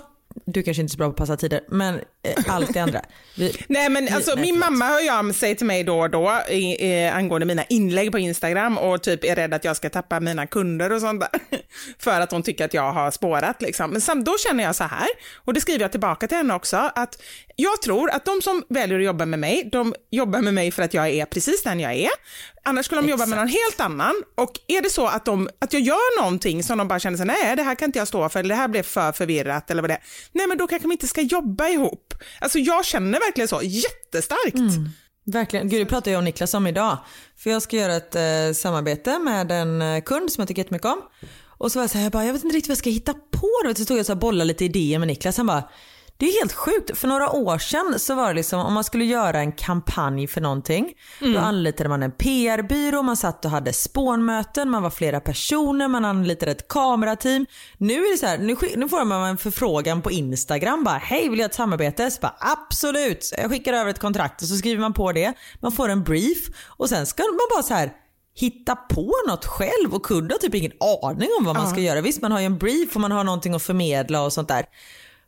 Du kanske inte är så bra på att passa tider, men allt det andra. Vi, Nej men alltså nej, min mamma hör av sig till mig då och då i, i, angående mina inlägg på Instagram och typ är rädd att jag ska tappa mina kunder och sånt där. För att hon tycker att jag har spårat liksom. Men sam, då känner jag så här, och det skriver jag tillbaka till henne också, att jag tror att de som väljer att jobba med mig, de jobbar med mig för att jag är precis den jag är. Annars skulle de jobba med någon helt annan. Och är det så att, de, att jag gör någonting som de bara känner så nej det här kan inte jag stå för, eller det här blev för förvirrat eller vad det är. Nej men då kanske vi inte ska jobba ihop. Alltså jag känner verkligen så, jättestarkt. Mm. Verkligen. Gud, det pratade jag och Niklas om idag. För jag ska göra ett eh, samarbete med en eh, kund som jag tycker jättemycket om. Och så var jag så här, jag, bara, jag vet inte riktigt vad jag ska hitta på. Då. Så stod jag och bollade lite idéer med Niklas. Han bara, det är helt sjukt. För några år sedan så var det liksom om man skulle göra en kampanj för någonting. Då anlitade man en PR-byrå, man satt och hade spånmöten, man var flera personer, man anlitade ett kamerateam. Nu är det så här, nu, nu får man en förfrågan på Instagram bara, hej vill jag ha ett samarbete? Så bara, absolut, jag skickar över ett kontrakt och så skriver man på det. Man får en brief och sen ska man bara så här hitta på något själv och kunde har typ ingen aning om vad man ska göra. Visst man har ju en brief och man har någonting att förmedla och sånt där.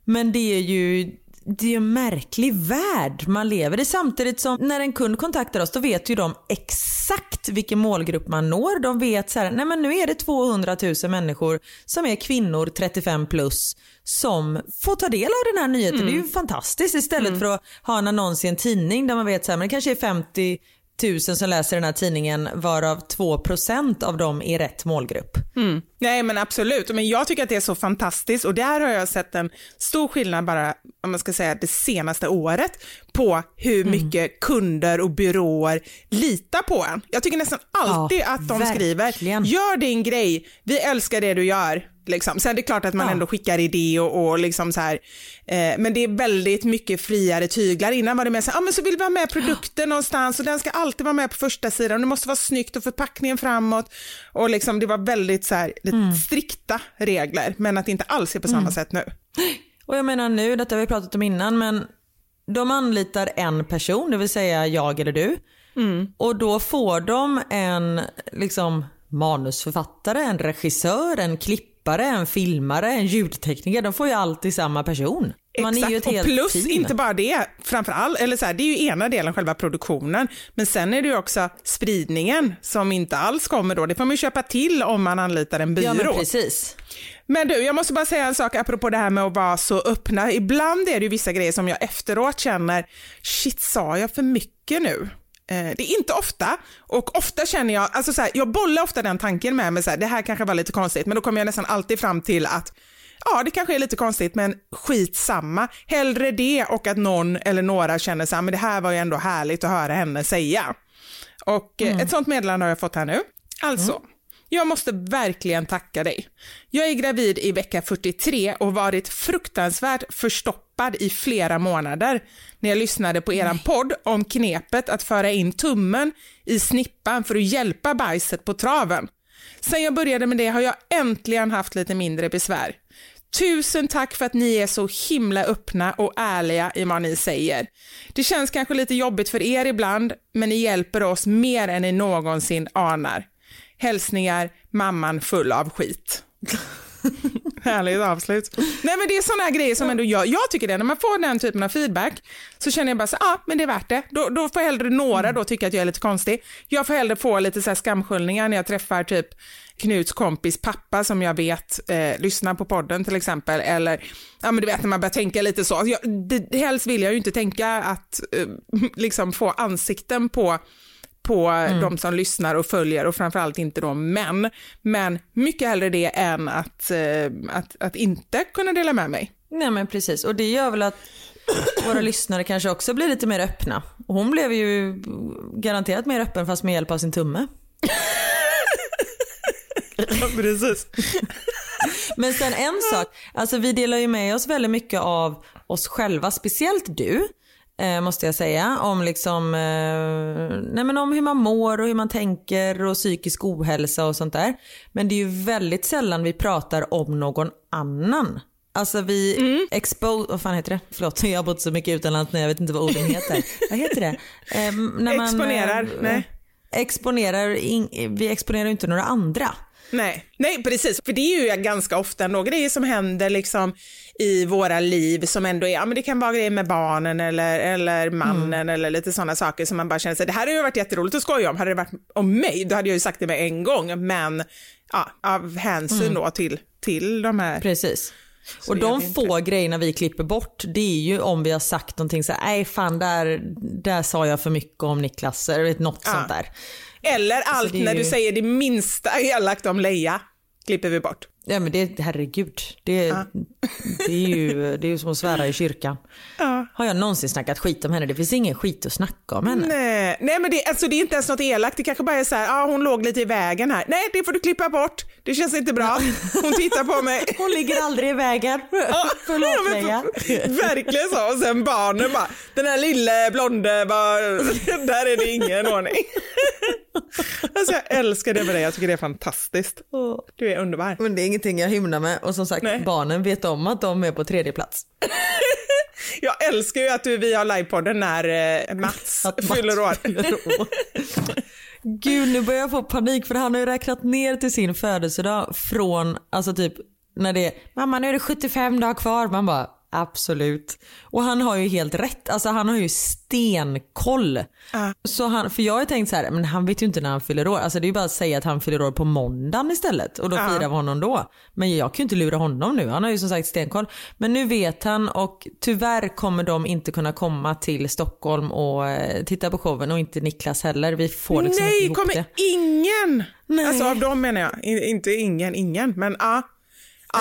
Men det är ju det är en märklig värld man lever i samtidigt som när en kund kontaktar oss då vet ju de exakt vilken målgrupp man når. De vet så här, nej men nu är det 200 000 människor som är kvinnor 35 plus som får ta del av den här nyheten. Mm. Det är ju fantastiskt istället mm. för att ha en annons i en tidning där man vet så här, men det kanske är 50 tusen som läser den här tidningen varav 2% av dem är rätt målgrupp. Mm. Nej men absolut, men jag tycker att det är så fantastiskt och där har jag sett en stor skillnad bara, om man ska säga det senaste året, på hur mm. mycket kunder och byråer litar på en. Jag tycker nästan alltid ja, att de verkligen. skriver, gör din grej, vi älskar det du gör, Liksom. Sen är det klart att man ja. ändå skickar idé och, och liksom så här, eh, men det är väldigt mycket friare tyglar. Innan var det mer så här, ah, men så vill vi ha med produkten ja. någonstans och den ska alltid vara med på första sidan. Det måste vara snyggt och förpackningen framåt. Och liksom, det var väldigt så här, mm. strikta regler, men att det inte alls är på samma mm. sätt nu. Och jag menar nu, detta har vi pratat om innan, men de anlitar en person, det vill säga jag eller du. Mm. Och då får de en liksom, manusförfattare, en regissör, en klipp klippare, en filmare, en ljudtekniker. De får ju alltid samma person. Man Exakt, är ju ett helt och plus team. inte bara det, framförallt, eller så här, det är ju ena delen själva produktionen, men sen är det ju också spridningen som inte alls kommer då. Det får man ju köpa till om man anlitar en byrå. Ja, men precis. Men du, jag måste bara säga en sak apropå det här med att vara så öppna. Ibland är det ju vissa grejer som jag efteråt känner, shit sa jag för mycket nu? Eh, det är inte ofta och ofta känner jag, alltså så här, jag bollar ofta den tanken med mig, så här, det här kanske var lite konstigt, men då kommer jag nästan alltid fram till att ja, det kanske är lite konstigt, men skitsamma. Hellre det och att någon eller några känner så här, men det här var ju ändå härligt att höra henne säga. Och eh, mm. ett sånt meddelande har jag fått här nu. Alltså, mm. Jag måste verkligen tacka dig. Jag är gravid i vecka 43 och varit fruktansvärt förstoppad i flera månader när jag lyssnade på eran podd om knepet att föra in tummen i snippan för att hjälpa bajset på traven. Sen jag började med det har jag äntligen haft lite mindre besvär. Tusen tack för att ni är så himla öppna och ärliga i vad ni säger. Det känns kanske lite jobbigt för er ibland, men ni hjälper oss mer än ni någonsin anar. Hälsningar, mamman full av skit. Härligt avslut. Nej men det är sådana grejer som ändå jag, jag tycker det, när man får den typen av feedback så känner jag bara så ja ah, men det är värt det. Då, då får hellre några då tycka att jag är lite konstig. Jag får hellre få lite så här skamsköljningar när jag träffar typ Knuts kompis pappa som jag vet eh, lyssnar på podden till exempel eller ja men du vet när man börjar tänka lite så. Jag, det, helst vill jag ju inte tänka att eh, liksom få ansikten på på mm. de som lyssnar och följer och framförallt inte då män. Men mycket hellre det än att, eh, att, att inte kunna dela med mig. Nej men precis och det gör väl att våra lyssnare kanske också blir lite mer öppna. Och hon blev ju garanterat mer öppen fast med hjälp av sin tumme. ja, precis. Men sen en sak, alltså vi delar ju med oss väldigt mycket av oss själva, speciellt du eh, måste jag säga. Om, liksom, eh, nej men om hur man mår och hur man tänker och psykisk ohälsa och sånt där. Men det är ju väldigt sällan vi pratar om någon annan. Alltså vi mm. expose, vad fan heter det? Förlåt, jag har bott så mycket utomlands nu jag vet inte vad orden heter. vad heter det? Eh, när man, exponerar, eh, nej. Exponerar, in, vi exponerar ju inte några andra. Nej, nej precis, för det är ju ganska ofta några grejer som händer liksom i våra liv som ändå är, ja men det kan vara grejer med barnen eller, eller mannen mm. eller lite sådana saker som man bara känner sig, det här hade ju varit jätteroligt att skoja om, hade det varit om mig då hade jag ju sagt det med en gång, men ja, av hänsyn mm. då till, till de här. Precis. och de få grejerna vi klipper bort, det är ju om vi har sagt någonting så här, nej fan där, där sa jag för mycket om Niklas, eller något ja. sånt där. Eller alltså, allt när ju... du säger det minsta elakt om Leia klipper vi bort. Ja men det, herregud. Det, ja. det, är ju, det är ju som att svära i kyrkan. Ja. Har jag någonsin snackat skit om henne? Det finns ingen skit att snacka om henne. Nej, Nej men det, alltså, det är inte ens något elakt. Det kanske bara är så här, ah, hon låg lite i vägen här. Nej, det får du klippa bort. Det känns inte bra. Hon tittar på mig. Hon ligger aldrig i vägen. Ja. Förlåt Leia. Verkligen så. Och sen barnen bara, den här lille blonde, bara, där är det ingen ordning. Alltså jag älskar det med dig, jag tycker det är fantastiskt. Du är underbar. Men det är ingenting jag hymnar med och som sagt Nej. barnen vet om att de är på tredje plats. jag älskar ju att du, vi har livepodden när eh, Mats, Mats fyller år. Gud nu börjar jag få panik för han har ju räknat ner till sin födelsedag från, alltså typ när det är mamma nu är det 75 dagar kvar. Man bara Absolut. Och han har ju helt rätt. Alltså han har ju stenkoll. Så han, för jag har tänkt så här, men han vet ju inte när han fyller år. Alltså det är ju bara att säga att han fyller år på måndagen istället och då firar vi honom då. Men jag kan ju inte lura honom nu. Han har ju som sagt stenkoll. Men nu vet han och tyvärr kommer de inte kunna komma till Stockholm och eh, titta på showen och inte Niklas heller. Vi får liksom inte Nej, ihop kommer det. ingen! Nej. Alltså av dem menar jag. Inte ingen, ingen. Men ja.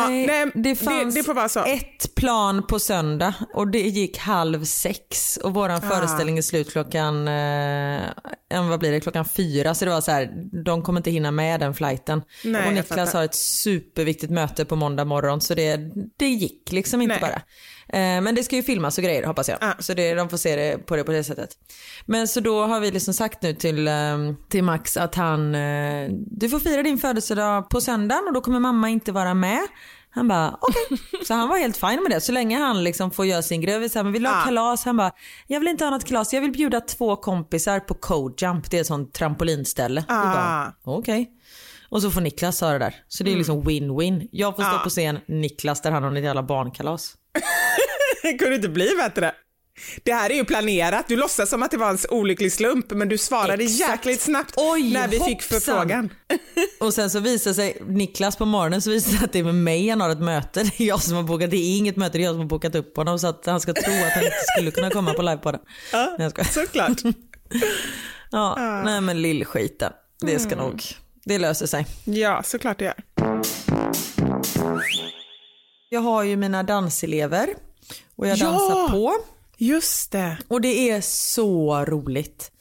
Ja Nej, nej, det fanns det, det ett plan på söndag och det gick halv sex och våran Ah. föreställning är slut klockan, eh, vad blir det, klockan fyra. Så det var så här, de kommer inte hinna med den flighten. Nej, och Niklas har ett superviktigt möte på måndag morgon så det, det gick liksom inte bara. Eh, men det ska ju filmas och grejer hoppas jag. Ah. Så det, de får se det på det på det sättet. Men så då har vi liksom sagt nu till, eh, till Max att han, eh, du får fira din födelsedag på söndagen och då kommer mamma inte vara med. Han bara okej. Så han var helt fin med det. Så länge han liksom får göra sin grej. Vi sa, men vill du ha Ah. kalas? Han bara, jag vill inte ha något kalas. Jag vill bjuda två kompisar på Code Jump. Det är ett sånt trampolinställe. Ah. Okej. Och så får Niklas ha det där. Så det är liksom win-win. Jag får stå på scen, Niklas där han har ett jävla barnkalas. Det kunde inte bli bättre. Det här är ju planerat. Du låtsas som att det var en olycklig slump men du svarade Exakt. jäkligt snabbt Oj, när vi fick förfrågan. Och sen så visar sig Niklas på morgonen så visar att det är med mig han har ett möte. Det är jag som har bokat, det är inget möte, det är jag som har bokat upp honom så att han ska tro att han inte skulle kunna komma på livepodden. Ja, Nej, jag såklart. Ja, nej men lillskiten. Det ska nog, det löser sig. Ja, såklart det gör. Jag har ju mina danselever och jag Ja! dansar på. Just det. Och det är så roligt.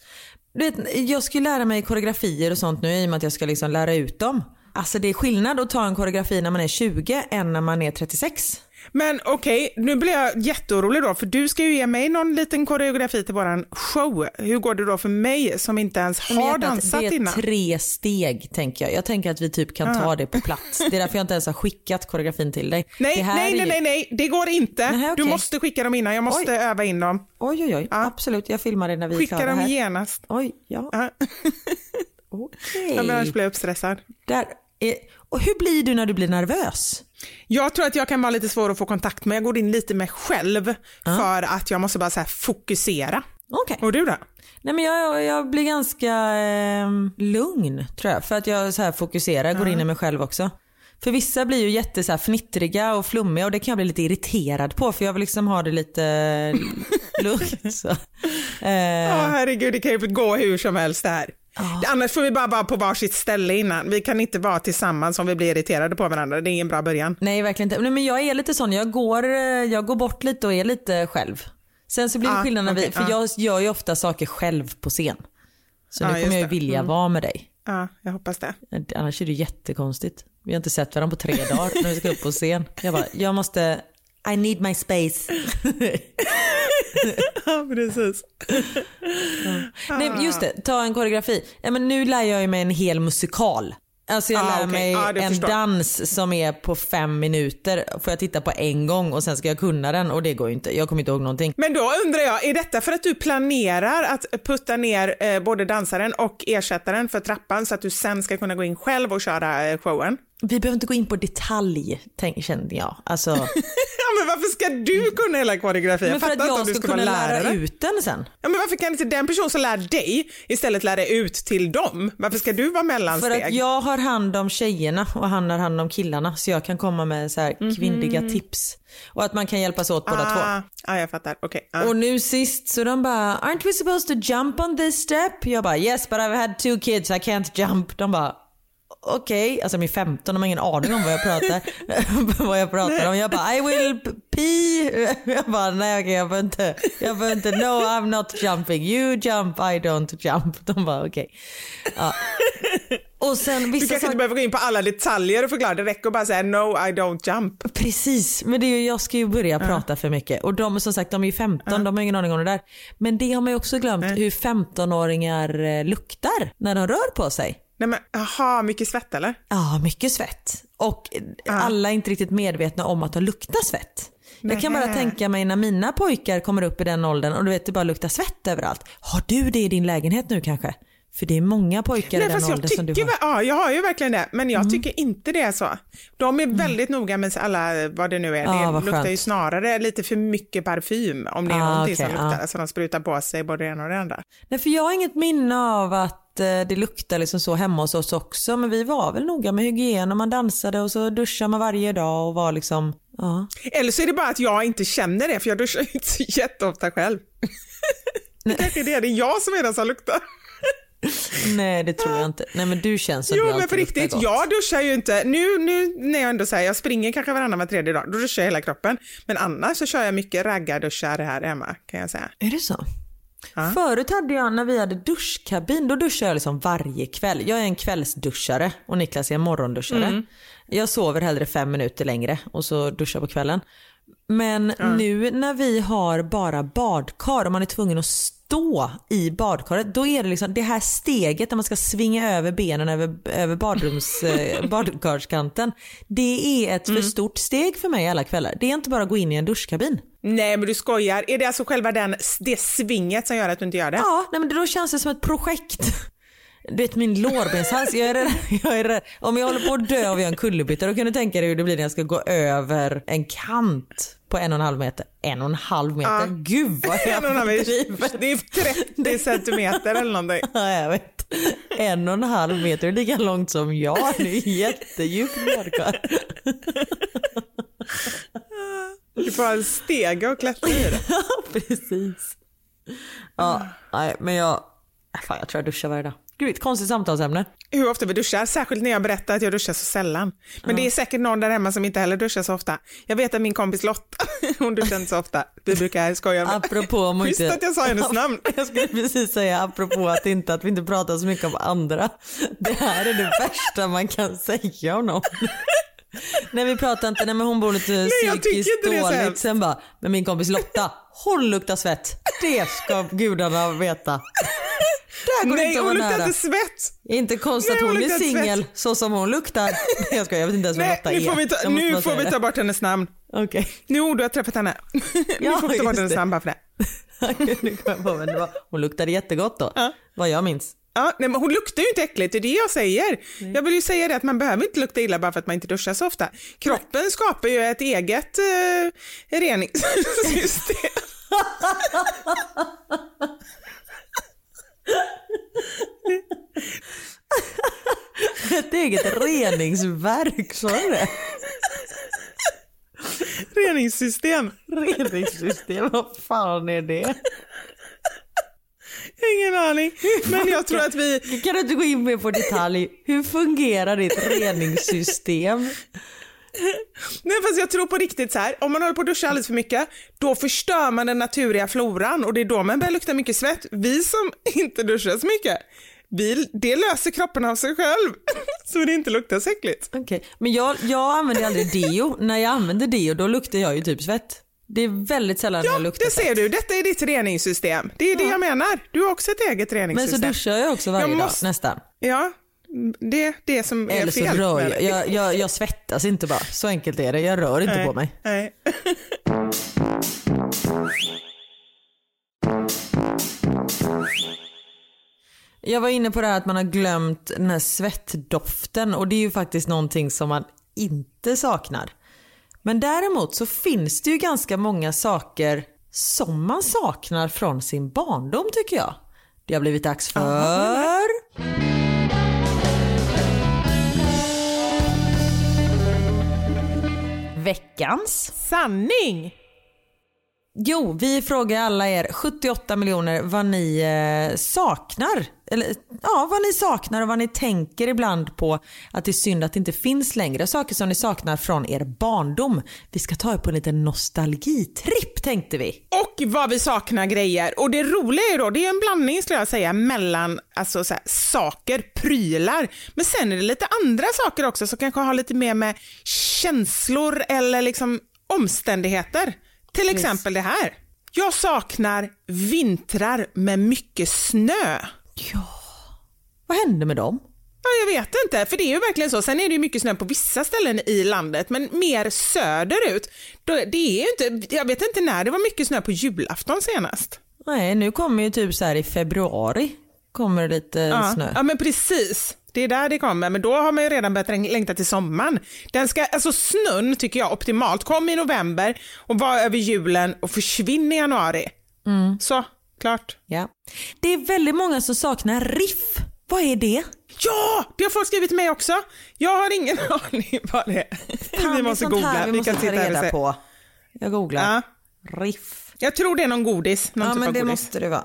Du vet, jag ska ju lära mig koreografier och sånt nu i och med att jag ska liksom lära ut dem. Alltså det är skillnad att ta en koreografi när man är 20 än när man är 36. Men okej, nu blir jag jätteorolig då för du ska ju ge mig någon liten koreografi till våran show. Hur går det då för mig som inte ens har dansat det är innan? tre steg tänker jag. Jag tänker att vi typ kan ta det på plats. Det är därför jag inte ens har skickat koreografin till dig. Nej, nej, är nej, nej, nej, det går inte. Nähä, Du okej. måste skicka dem innan, jag måste Oj. öva in dem. Oj, oj, oj. Ja. Absolut, jag filmar det när vi är Skicka klara dem här. genast. Oj, ja. Ja. Okej. Ja, men annars blir jag uppstressad. Där är... Och hur blir du när du blir nervös? Jag tror att jag kan vara lite svår att få kontakt med. Jag går in lite med själv för att jag måste bara så fokusera. Okej. Och du då? Nej men jag, jag blir ganska eh, lugn tror jag för att jag så här fokuserar, går in i mig själv också. För vissa blir ju jätte så här, fnittriga och flummiga och det kan jag bli lite irriterad på för jag vill liksom ha det lite lugnt. Ja, Eh, herregud, det kan ju gå hur som helst det här. Annars får vi bara vara på varsitt ställe innan. Vi kan inte vara tillsammans om vi blir irriterade på varandra. Det är ingen bra början. nej verkligen inte. Men jag är lite sån, jag går, eh, jag går bort lite och är lite själv. Sen så blir det Ah, skillnad när vi, okej, för ah. jag gör ju ofta saker själv på scen. Så Ja, nu kommer jag ju vilja Mm. vara med dig. Ja, jag hoppas det. Annars är det jättekonstigt. Vi har inte sett varandra på tre dagar när vi ska upp på scen. Jag bara, jag måste, I need my space. Ja, precis. Nej, men just det, ta en koreografi. Ja, men nu lär jag mig en hel musikal. Alltså jag Ah, lär okej. mig Ja, det en förstår. dans som är på fem minuter. Får jag titta på en gång och sen ska jag kunna den och det går ju inte. Jag kommer inte ihåg någonting. Men då undrar jag, är detta för att du planerar att putta ner eh, både dansaren och ersättaren för trappan så att du sen ska kunna gå in själv och köra eh, showen? Vi behöver inte gå in på detalj, tänk, kände jag. Alltså, Ja, men varför ska du kunna hela koreografin? men för att fattar inte om jag du ska ska kunna lära ut den sen. Ja, men varför kan inte den person som lär dig istället lära ut till dem? Varför ska du vara För mellansteg? att jag har hand om tjejerna och han har hand om killarna så jag kan komma med så här kvinnliga tips. Och att man kan hjälpas åt båda två. ah, ah, jag fattar. Okej. ah. Och nu sist så de bara “Aren't we supposed to jump on this step?” Jag bara “Yes but I've had two kids, I can't jump”. De bara okej, alltså de är 15, de har ingen aning om vad jag pratar, vad jag pratar om. Jag bara I will pee. Jag bara nej okej jag behöver inte, jag behöver inte, no I'm not jumping, you jump, I don't jump. De bara okej. Ja. Och sen Du vissa kanske inte behöver gå in på alla detaljer och förklara, det räcker att bara säga no I don't jump. Precis, men det är ju, jag ska ju börja prata för mycket. Och de som sagt, de är ju 15, de har ingen aning om det där. Men det har man ju också glömt, hur 15-åringar eh, luktar när de rör på sig. Nej men aha, mycket svett eller? Ja, mycket svett. Och eh, alla är inte riktigt medvetna om att de luktar svett. Jag kan bara tänka mig när mina pojkar kommer upp i den åldern och du vet det bara luktar svett överallt. Har du det i din lägenhet nu kanske? För det är många pojkar Nej, i den åldern som du tycker, har. ja, jag har ju verkligen det, men jag Mm. tycker inte det är så. De är väldigt noga med alla, vad det nu är, Ja, det luktar ju skönt. snarare lite för mycket parfym om det är Ah, någonting okej, som luktar, ja. alltså de sprutar på sig både det ena och det andra. Nej för jag har inget minne av att eh, det luktar liksom så hemma hos oss också men vi var väl noga med hygien och man dansade och så duschade man varje dag och var liksom, ja. Eller så är det bara att jag inte känner det, för jag duschar ju inte så jätteofta själv. det kanske är det, det är jag som är den som luktar. Nej det tror jag inte. Nej men du känns som Jo men luktar riktigt, gott. jag duschar ju inte, nu, nu när jag ändå säger jag springer kanske varannan var tredje dag, då duschar jag hela kroppen. Men annars så kör jag mycket raggarduschar här hemma kan jag säga. Är det så? Förut hade jag, när vi hade duschkabin, då duschade jag liksom varje kväll. Jag är en kvällsduschare och Niklas är en morgonduschare. Mm. Jag sover hellre fem minuter längre och så duschar på kvällen. Men nu när vi har bara badkar och man är tvungen att stå i badkaret, då är det liksom det här steget där man ska svinga över benen över, över badrums, eh, badkarskanten. Det är ett Mm. för stort steg för mig alla kvällar. Det är inte bara att gå in i en duschkabin. Nej men du skojar, är det alltså själva den, det svinget som gör att du inte gör det? Ja, nej, men då känns det som ett projekt. Du vet min lårbenshals, jag är rädd, jag är rädd. Om jag håller på att dö av göra en kullerbytta då kan du tänka dig hur det blir när jag ska gå över en kant på en och en halv meter. En och en halv meter? Gud vad En och en jag halv meter. driver. Det är 30 centimeter eller någonting. Ja, jag vet. En och en halv meter är lika långt som jag. Det är jättedjupt badkar. Du får ha en stege och klättra i det. Precis. Ja, nej men jag, fan jag tror jag duschar varje dag. Gud, ett konstigt samtalsämne. Hur ofta vi duschar, särskilt när jag berättar att jag duschar så sällan. Men det är säkert någon där hemma som inte heller duschar så ofta. Jag vet att min kompis Lotta, hon duschar inte så ofta. Vi brukar skoja med. Apropå om att Schysst inte... att jag sa hennes namn. Jag skulle precis säga apropå att, inte, att vi inte pratar så mycket om andra. Det här är det värsta man kan säga om någon. Nej vi pratar inte, nej men hon bor lite tycker psykiskt dåligt. Sen bara, men min kompis Lotta, hon luktar svett. Det ska gudarna veta. Där går Nej, inte hon luktar inte svett. Inte konstigt att Nej, hon hon är singel så som hon luktar. Nej jag skojar, jag vet inte ens vad Nej, Lotta nu är. får vi ta, nu får vi ta bort hennes namn. Okej. Nu du har träffat henne. nu Ja, får vi ta bort hennes det. namn bara för det. Nu kom jag på, men det var, hon luktade jättegott då. Vad jag minns. Ja, nej, men hon luktar ju inte äckligt, det är det jag säger. Jag vill ju säga det att man behöver inte lukta illa bara för att man inte duschar så ofta. Kroppen skapar ju ett eget eh, reningssystem. Ett eget reningsverk, sa du det? reningssystem. Reningssystem, vad fan är det? Ingen aning. Men jag tror att vi... Kan du inte gå in mer på detalj? Hur fungerar ditt reningssystem? Nej fast jag tror på riktigt så här, om man håller på att duscha alldeles för mycket, då förstör man den naturliga floran och det är då man börjar lukta mycket svett. Vi som inte duschar så mycket, vi, det löser kroppen av sig själv. Så det inte luktar så äckligt. Okej, men jag, jag använder aldrig deo. När jag använder deo då luktar jag ju typ svett. Det är väldigt sällan Ja, jag luktar det svett. ser du. Detta är ditt reningssystem. Det är det jag menar. Du har också ett eget Men så reningssystem. duschar jag också varje Jag måste- dag nästan. Ja, det är det som är Eller så fel. rör jag. Jag, jag. jag svettas inte bara. Så enkelt är det. Jag rör inte Nej, på mig. Nej. Jag var inne på det här att man har glömt den här svettdoften och det är ju faktiskt någonting som man inte saknar. Men däremot så finns det ju ganska många saker som man saknar från sin barndom tycker jag. Det har blivit dags för... Veckans Sanning! Jo, vi frågar alla er 78 miljoner vad ni eh, saknar. Eller ja, vad ni saknar och vad ni tänker ibland på att det är synd att det inte finns längre. Saker som ni saknar från er barndom. Vi ska ta er på en liten nostalgitripp tänkte vi. Och vad vi saknar grejer. Och det roliga är då, det är en blandning skulle jag säga mellan alltså, så här, saker, prylar, men sen är det lite andra saker också som kanske har lite mer med känslor eller liksom omständigheter. Till exempel det här. Jag saknar vintrar med mycket snö. Vad hände med dem? Ja, jag vet inte, för det är ju verkligen så. Sen är det ju mycket snö på vissa ställen i landet, men mer söderut. Det är inte, jag vet inte när det var mycket snö på julafton senast. Nej, nu kommer ju typ så här i februari kommer det lite Ja. snö. ja, men precis. Det är där det kommer, men då har man ju redan börjat läng- längta till sommaren. Den ska, alltså snön tycker jag optimalt, kom i november och var över julen och försvinn i januari. Mm. Så, klart. Ja. Det är väldigt många som saknar riff. Vad är det? Ja, det har folk skrivit till mig också. Jag har ingen aning vad det är. Fan, vi måste googla. Här vi måste ta sitta här och reda på. Jag googlar. Ja, Riff. jag tror det är någon godis. Någon Ja typ men det godis. måste det vara.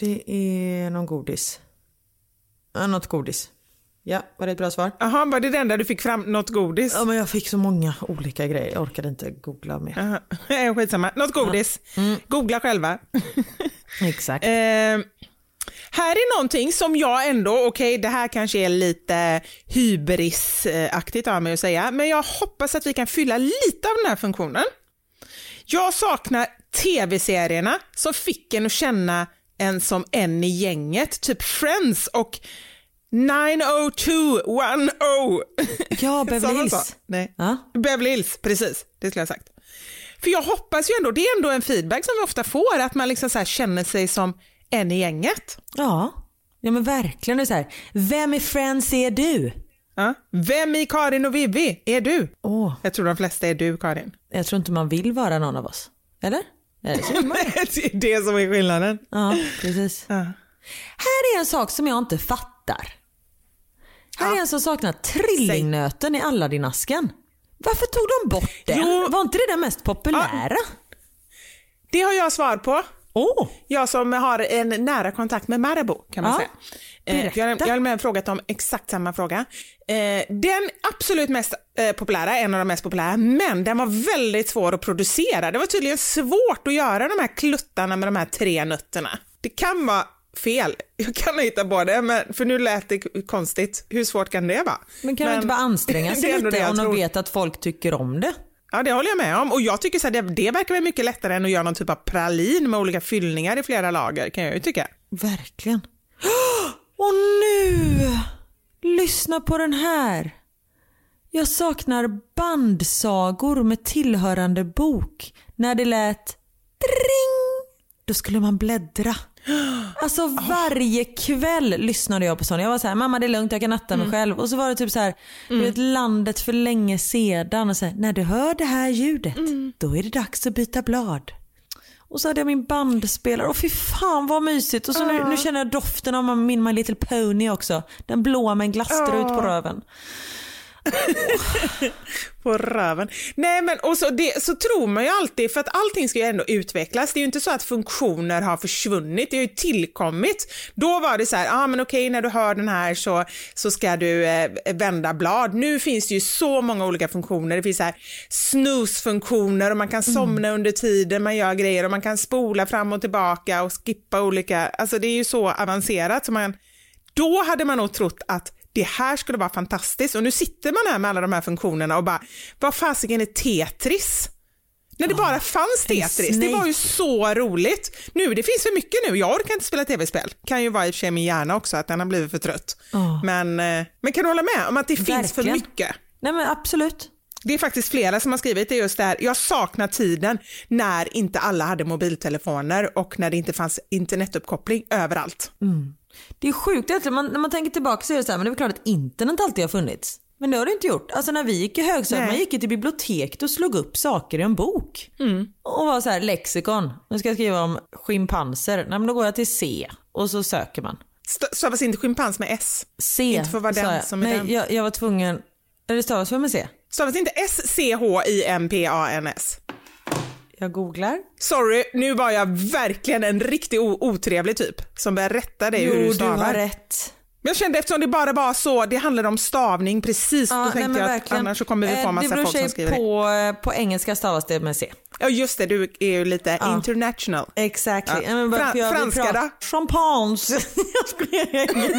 Det är någon godis. Ja, något godis. Ja, var det ett bra svar? Jaha, var det det enda du fick fram? Något godis? Ja men jag fick så många olika grejer. Jag orkade inte googla mer. Jaha, eh, Skitsamma. Något godis. Mm. Googla själva. Exakt. Eh, här är någonting som jag ändå, okej det här kanske är lite hybrisaktigt av mig att säga, men jag hoppas att vi kan fylla lite av den här funktionen. Jag saknar tv-serierna som fick en att känna en som en i gänget, typ Friends och 90210. Ja, Beverly Hills. Nej. Ja. Beverly Hills, precis. Det skulle jag ha sagt. För jag hoppas ju ändå, det är ändå en feedback som vi ofta får, att man liksom så känner sig som en i gänget. Ja. Ja men verkligen. Det så här. Vem i Friends är du? Ja. Vem i Karin och Vivi är du? Åh, Jag tror de flesta är du, Karin. jag tror inte man vill vara någon av oss. Eller? Det är det som är skillnaden. Ja, precis. Ja. Här är en sak som jag inte fattar. Här är Ja. en som saknar trillingnöten i Aladdin-asken. Varför tog de bort den? Jo. Var inte det den mest populära? Det har jag svar på. Åh! Jag som har en nära kontakt med Marabou kan man Ja, säga. Eh. Jag, jag har med frågat om exakt samma fråga. Eh, den absolut mest eh, populära, en av de mest populära, men den var väldigt svår att producera. Det var tydligen svårt att göra de här kluttarna med de här tre nötterna. Det kan vara fel. Jag kan hitta på det, men, för nu lät det konstigt. Hur svårt kan det vara? Men kan de inte bara anstränga sig lite om de vet att folk tycker om det? Ja, det håller jag med om. Och jag tycker så här, det, det verkar väl mycket lättare än att göra någon typ av pralin med olika fyllningar i flera lager, kan jag ju tycka. Verkligen. Och nu! Lyssna på den här. Jag saknar bandsagor med tillhörande bok. När det lät dring, då skulle man bläddra. Alltså varje kväll lyssnade jag på sån. Jag var så här, mamma det är lugnt jag kan natta mig själv. Och så var det typ så här, du vet landet för länge sedan. Och så här, när du hör det här ljudet, då är det dags att byta blad. Och så hade jag min bandspelare och fy fan vad mysigt. Och så nu, nu känner jag doften av min My Little Pony också. Den blåa med en glasstrut på röven. På röven. Nej men och så, det, så tror man ju alltid, för att allting ska ju ändå utvecklas. Det är ju inte så att funktioner har försvunnit, det har ju tillkommit. Då var det så här, ah, men okej när du hör den här så, så ska du eh, vända blad. Nu finns det ju så många olika funktioner. Det finns så här snooze-funktioner och man kan somna under tiden man gör grejer och man kan spola fram och tillbaka och skippa olika, alltså det är ju så avancerat så man då hade man nog trott att det här skulle vara fantastiskt och nu sitter man här med alla de här funktionerna och bara, vad fasiken är Tetris? När det bara fanns det Tetris, det var ju så roligt. Nu, det finns för mycket nu, jag orkar inte spela tv-spel. Kan ju vara i och för sig min hjärna också, att den har blivit för trött. Ja. Men, eh, men kan du hålla med om att det finns för Verkligen. mycket? Nej men absolut. Det är faktiskt flera som har skrivit det just där. Jag saknar tiden när inte alla hade mobiltelefoner och när det inte fanns internetuppkoppling överallt. Det är sjukt egentligen. Man, när man tänker tillbaka så är det så här, men det är väl klart att internet alltid har funnits. Men det har det inte gjort. Alltså när vi gick i högstadiet, man gick till biblioteket och slog upp saker i en bok. Mm. Och var så här, lexikon, nu ska jag skriva om schimpanser. Nej men då går jag till C och så söker man. St- Stavas inte schimpans med S? C Inte för vara den jag. som är Nej, den. Jag, jag var tvungen, eller stavas väl med C? Stavas inte S-C-H-I-M-P-A-N-S? Jag googlar. Sorry, nu var jag verkligen en riktigt otrevlig typ som rätta dig hur Jo, du du stavar. har rätt. Men jag kände eftersom det bara var så, det handlade om stavning precis, då Ja, nej, tänkte men jag att verkligen. annars så kommer vi få Eh, massa det beror folk som skriver det. på, eh, på engelska stavas det med C. Ja just det, du är ju lite Ja. international. Exactly. Ja. Fra- franska då? Champagne. jag skulle ingen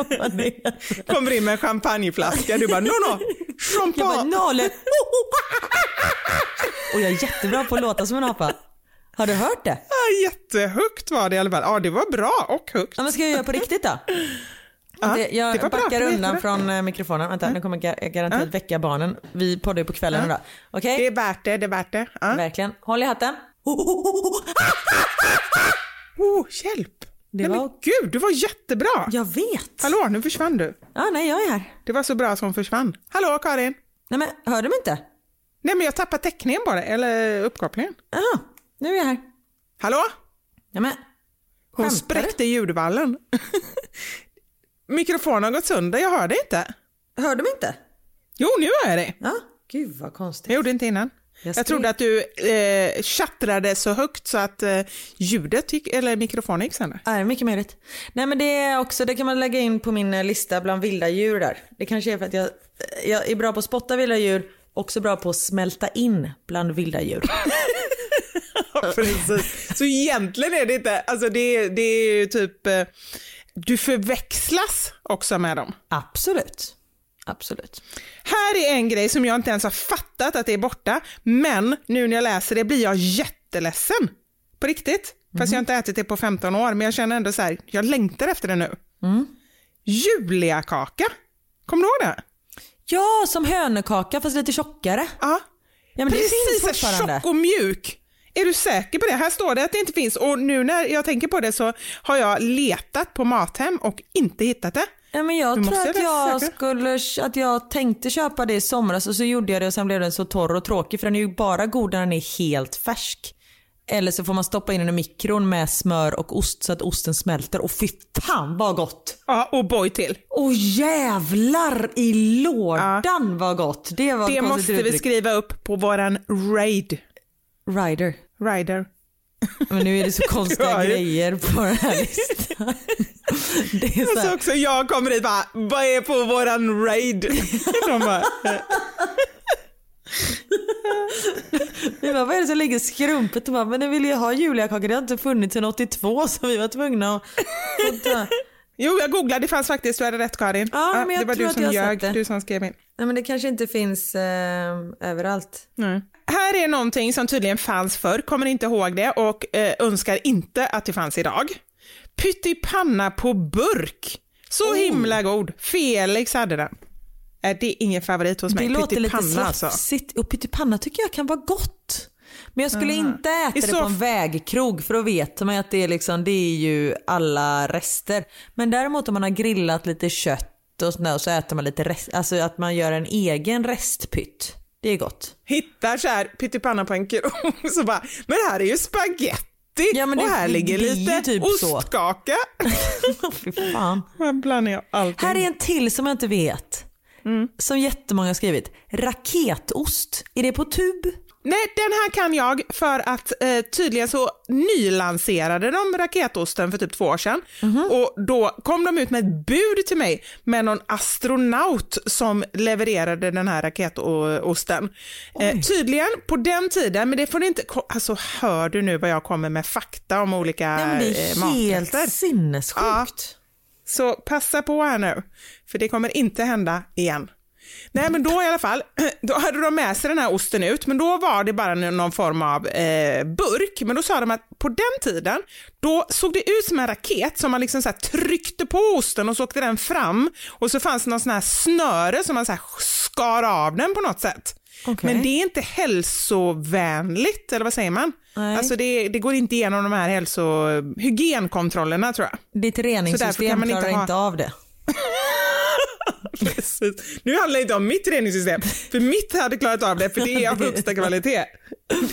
aning om det. Kommer in med en champagneflaska, du bara no no, Jag bara champagne. nolle. Och jag är jättebra på att låta som en apa. Har du hört det? Ja, jättehögt var det i alla fall. Ja det var bra och högt. Ja, men ska jag göra på riktigt då? Ja, det, jag det bra, backar var undan från eh, mikrofonen. Vänta, nu kommer jag garanterat väcka barnen. Vi poddar ju på kvällen idag. Okej? Det är värt det, det är värt det. Ja. Verkligen. Håll i hatten. Oh, hjälp! Det Nej, var... men gud, du var jättebra! Jag vet. Hallå, nu försvann du. Ja, nej, jag är här. Det var så bra som försvann. Hallå Karin! Nej, men hör du mig inte? Nej men jag tappade täckningen bara, eller uppkopplingen. Jaha, nu är jag här. Hallå? Ja, men, Hon spräckte ljudvallen. Mikrofonen har gått sönder, jag hör det inte. hör du mig inte? Jo, nu hör jag dig. Ja, gud vad konstigt. Jag gjorde inte innan. Jag Jag, trodde att du eh, tjattrade så högt så att eh, ljudet gick, eller mikrofonen gick sönder. Ja, det är mycket möjligt. Nej men det är också, det kan man lägga in på min eh, lista bland vilda djur där. Det kanske är för att jag, jag är bra på att spotta vilda djur, också bra på att smälta in bland vilda djur. Precis. Så egentligen är det inte, alltså det, det är ju typ, eh, du förväxlas också med dem. Absolut. Absolut. Här är en grej som jag inte ens har fattat att det är borta, men nu när jag läser det blir jag jätteledsen. På riktigt. Fast jag har inte ätit det på 15 år, men jag känner ändå så här, jag längtar efter det nu. Juliakaka. Kommer du ihåg det? Ja, som hönökaka fast lite tjockare. Ja. Ja, men det Precis, finns så fortfarande. tjock och mjuk. Är du säker på det? Här står det att det inte finns och nu när jag tänker på det så har jag letat på Mathem och inte hittat det. Ja, men jag tror att jag, skulle, att jag tänkte köpa det i somras och så gjorde jag det och sen blev den så torr och tråkig för den är ju bara god när den är helt färsk. Eller så får man stoppa in den i mikron med smör och ost så att osten smälter och fy fan vad gott! Ja, och boy till. Och jävlar i lådan vad gott! Det var Det måste vi uttryck. skriva upp på våran raid. Rider. Rider. Men nu är det så konstiga grejer på den här listan. Det är så här, också jag kommer dit bara, vad är på våran raid? De bara, eh, vi bara, vad är det som ligger skrumpet? Bara, men ni vill ju ha juliakakor, det har inte funnits sedan 82 så vi var tvungna att få jo, jag googlade, det fanns faktiskt, du hade rätt Karin. Ja, men jag det var tror du som jag ljög, det. du som skrev in. Nej men det kanske inte finns eh, överallt. Nej. Här är någonting som tydligen fanns förr, kommer inte ihåg det och eh, önskar inte att det fanns idag. Pyttipanna på burk. Så Oh. himla god. Felix hade den. Äh, det är ingen favorit hos mig. Det låter lite alltså. slafsigt och pyttipanna tycker jag kan vara gott. Men jag skulle inte äta I det så på en vägkrog för då vet man att det är, liksom, det är ju alla rester. Men däremot om man har grillat lite kött och sådär, så äter man lite rest, alltså att man gör en egen restpytt. Det är gott. Hittar så här pyttipanna på en krog så bara, men här är ju spaghetti Ja, men och det- här det ligger lite typ ostkaka. Fy fan. Man blandar jag allting. Här är en till som jag inte vet. Mm. Som jättemånga har skrivit. Raketost. Är det på tub? Nej, den här kan jag för att eh, tydligen så nylanserade de raketosten för typ två år sedan Mhm. och då kom de ut med ett bud till mig med någon astronaut som levererade den här raketosten. Eh, tydligen på den tiden, men det får det inte, alltså hör du nu vad jag kommer med fakta om olika Nej, men det eh, är helt maträtter? sinnessjukt. Så passa på här nu, för det kommer inte hända igen. Nej men då i alla fall, då hade de med sig den här osten ut, men då var det bara någon form av eh, burk. Men då sa de att på den tiden, då såg det ut som en raket som man liksom så tryckte på osten och så åkte den fram och så fanns det någon sån här snöre som man så skar av den på något sätt. Okej. Men det är inte hälsovänligt, eller vad säger man? Nej. Alltså det, det går inte igenom de här hälso... hygienkontrollerna tror jag. Ditt reningssystem man inte klarar ha- inte av det. Precis. Nu handlar det inte om mitt reningssystem, för mitt hade klarat av det, för det är av högsta kvalitet.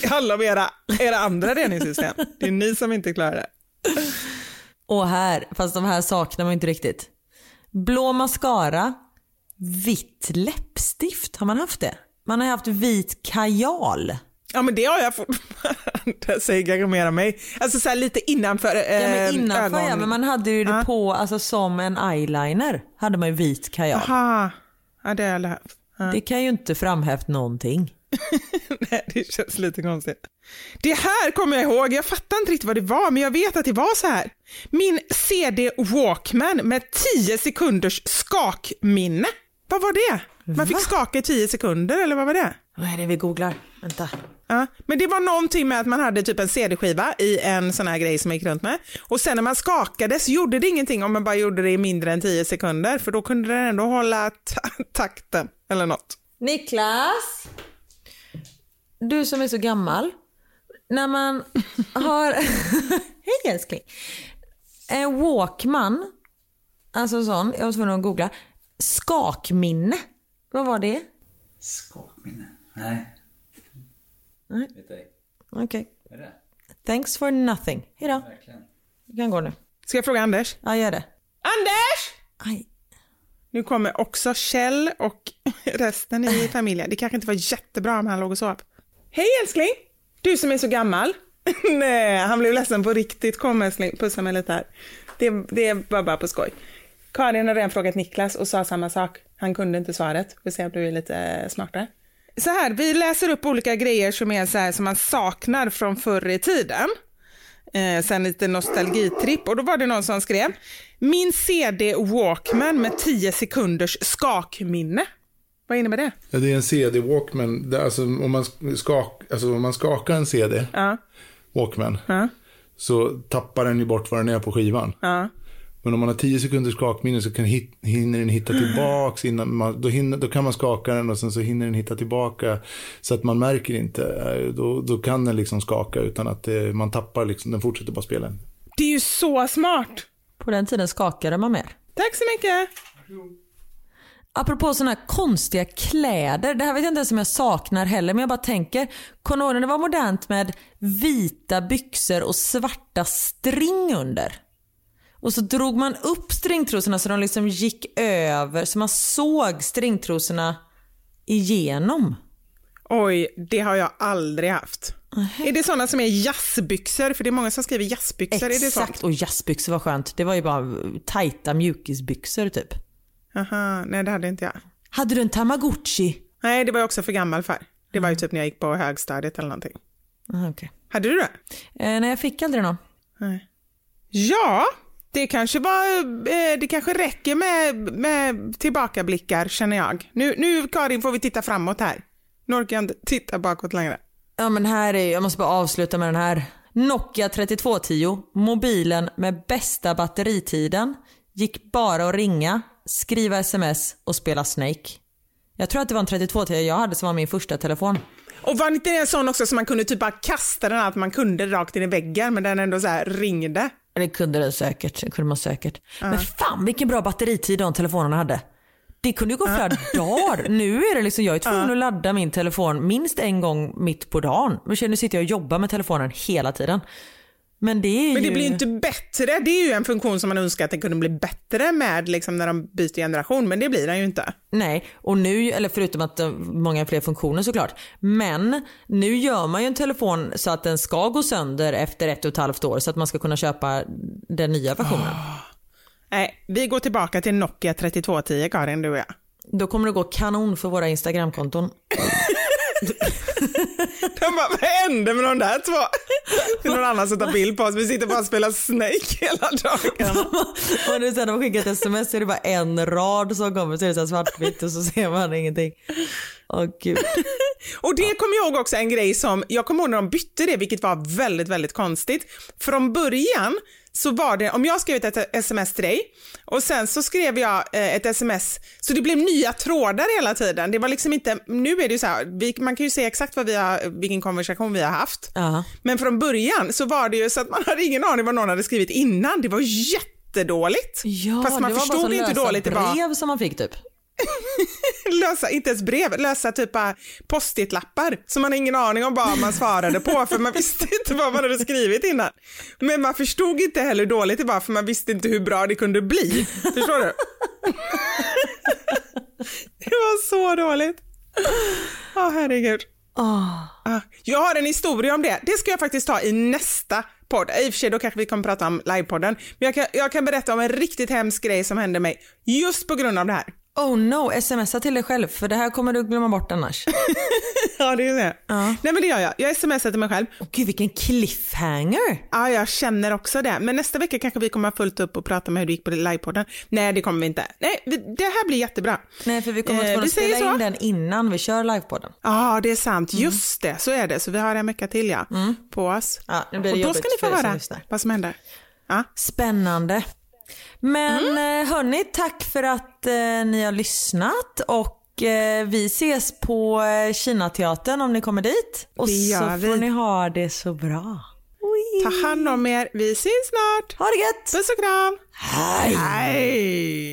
Det handlar om era, era andra reningssystem. Det är ni som inte klarar det. Och här, fast de här saknar man inte riktigt. Blå mascara, vitt läppstift, har man haft det? Man har haft vit kajal. Ja men det har jag fortfarande, säger om mig. Alltså så här lite innanför eh, Ja, men innanför ögon. ja, men man hade ju det Ja. på, alltså som en eyeliner hade man ju vit kajal. Aha. Ja det har. Ja. Det kan ju inte framhävt någonting. Nej, det känns lite konstigt. Det här kommer jag ihåg, jag fattar inte riktigt vad det var, men jag vet att det var så här. Min CD Walkman med 10 sekunders skakminne. Vad var det? Man fick skaka i 10 sekunder, eller vad var det? Vad är det vi googlar? Vänta. Ja, men det var någonting med att man hade typ en CD-skiva i en sån här grej som man gick runt med. Och sen när man skakade så gjorde det ingenting om man bara gjorde det i mindre än 10 sekunder, för då kunde den ändå hålla ta- takten eller något. Niklas! Du som är så gammal. När man har... Hej älskling. En walkman, alltså sån, jag var tvungen att googla. Skakminne, vad var det? Skakminne? Nej. Nej. Vet ej. Okej. Är det? Thanks for nothing. Hejdå. Verkligen. Du kan gå nu. Ska jag fråga Anders? Ja, gör det. Anders! Aj. Nu kommer också Kjell och resten i familjen. Det kanske inte var jättebra om han låg och sov. Hej älskling! Du som är så gammal. Nej, han blev ledsen på riktigt. Kom älskling, pussa mig lite här. Det, det var bara på skoj. Karin har redan frågat Niklas och sa samma sak. Han kunde inte svaret. Vi ser om du är lite smartare. Så här, vi läser upp olika grejer som är så här som man saknar från förr i tiden. Eh, sen lite nostalgitripp och då var det någon som skrev Min CD Walkman med 10 sekunders skakminne. Vad innebär det? Ja, det är en CD Walkman. Det, alltså, om, man skak, alltså, om man skakar en CD Ja, Walkman ja, så tappar den ju bort vad den är på skivan. ja. Men om man har 10 sekunders skakminne så kan hit, hinner den hitta tillbaks innan man, då, hinner, då kan man skaka den och sen så hinner den hitta tillbaka så att man märker inte. Eh, Då, då kan den liksom skaka utan att eh, man tappar liksom, den fortsätter bara spela. Det är ju så smart. På den tiden skakade man mer. Tack så mycket. Apropå såna här konstiga kläder. Det här vet jag inte ens om jag saknar heller men jag bara tänker. Kommer det var modernt med vita byxor och svarta string under? Och så drog man upp stringtrosorna så de liksom gick över så man såg stringtrosorna igenom. Oj, det har jag aldrig haft. Är det sådana som är jazzbyxor? För det är många som skriver jazzbyxor. Exakt och jazzbyxor var skönt. Det var ju bara tajta mjukisbyxor typ. Aha, nej det hade inte jag. Hade du en tamagotchi? Nej, det var jag också för gammal för. Det var ju typ när jag gick på högstadiet eller någonting. Aha, okej. Hade du det? Eh, nej jag fick aldrig någon. Nej. Ja, det kanske var, eh, det kanske räcker med, med tillbakablickar känner jag. Nu, nu Karin får vi titta framåt här. Nu orkar jag inte titta bakåt längre. Ja men här är, jag måste bara avsluta med den här. Nokia 3210, mobilen med bästa batteritiden. Gick bara att ringa, skriva sms och spela Snake. Jag tror att det var en 3210 jag hade som var min första telefon. Och var inte det en sån också som man kunde typ bara kasta den allt man kunde rakt in i väggen men den ändå så här ringde? Det kunde det säkert. Det kunde man säkert. Men fan vilken bra batteritid de telefonerna hade. Det kunde ju gå flera dagar. Nu är det liksom, jag är tvungen att ladda min telefon minst en gång mitt på dagen. Men nu sitter jag och jobbar med telefonen hela tiden. Men det är Men det ju... blir ju inte bättre. Det är ju en funktion som man önskar att den kunde bli bättre med liksom, när de byter generation, men det blir den ju inte. Nej, och nu, eller förutom att det är många fler funktioner såklart. Men nu gör man ju en telefon så att den ska gå sönder efter ett och ett halvt år så att man ska kunna köpa den nya versionen. Nej, vi går tillbaka till Nokia 3210, Karin, du och jag. Då kommer det gå kanon för våra Instagramkonton. De bara, vad hände med de där två? Det är någon annan som tar bild på oss. Vi sitter bara och spelar Snake hela dagarna. och nu sen när man skickar ett sms så är det bara en rad som kommer så är det så svartvitt och så ser man ingenting. Åh gud. Och det kommer jag ihåg också en grej som, jag kommer ihåg när de bytte det, vilket var väldigt, väldigt konstigt. Från början så var det, om jag skrev ett sms till dig och sen så skrev jag eh, ett sms, så det blev nya trådar hela tiden. Det var liksom inte, nu är det ju så här, vi, man kan ju se exakt vad vi har, vilken konversation vi har haft. Ja. Men från början så var det ju så att man hade ingen aning vad någon hade skrivit innan. Det var jättedåligt. Ja, Fast man förstod inte hur dåligt det var. brev som man fick typ. lösa, inte ens brev, lösa typ post-it-lappar som man har ingen aning om vad man svarade på för man visste inte vad man hade skrivit innan. Men man förstod inte heller dåligt det var för man visste inte hur bra det kunde bli. Förstår du? det var så dåligt. Åh herregud. Ah, Jag har en historia om det. Det ska jag faktiskt ta i nästa podd. I och för sig då kanske vi kommer prata om livepodden. Men jag kan, jag kan berätta om en riktigt hemsk grej som hände mig just på grund av det här. Oh no, smsa till dig själv för det här kommer du glömma bort annars. Ja, det är det. Nej, men det gör jag. Jag smsar till mig själv. Åh gud vilken cliffhanger. Ja, jag känner också det. Men nästa vecka kanske vi kommer ha fullt upp och prata med hur det gick på livepodden. Nej, det kommer vi inte. Nej, det här blir jättebra. Nej för vi kommer Eh, att få spela så. in den innan vi kör livepodden. Ja, det är sant. Just det, så är det. Så vi har en vecka till ja, på oss. Ja, och då ska ni få höra vad som händer. Ja. Spännande. Men Mm. eh, hörni, tack för att eh, ni har lyssnat och eh, vi ses på eh, Kinateatern om ni kommer dit. Och Det så gör får vi. ni ha det så bra. Ta hand om er. Vi syns snart. Ha det gött! Puss och kram. Hej! Hej!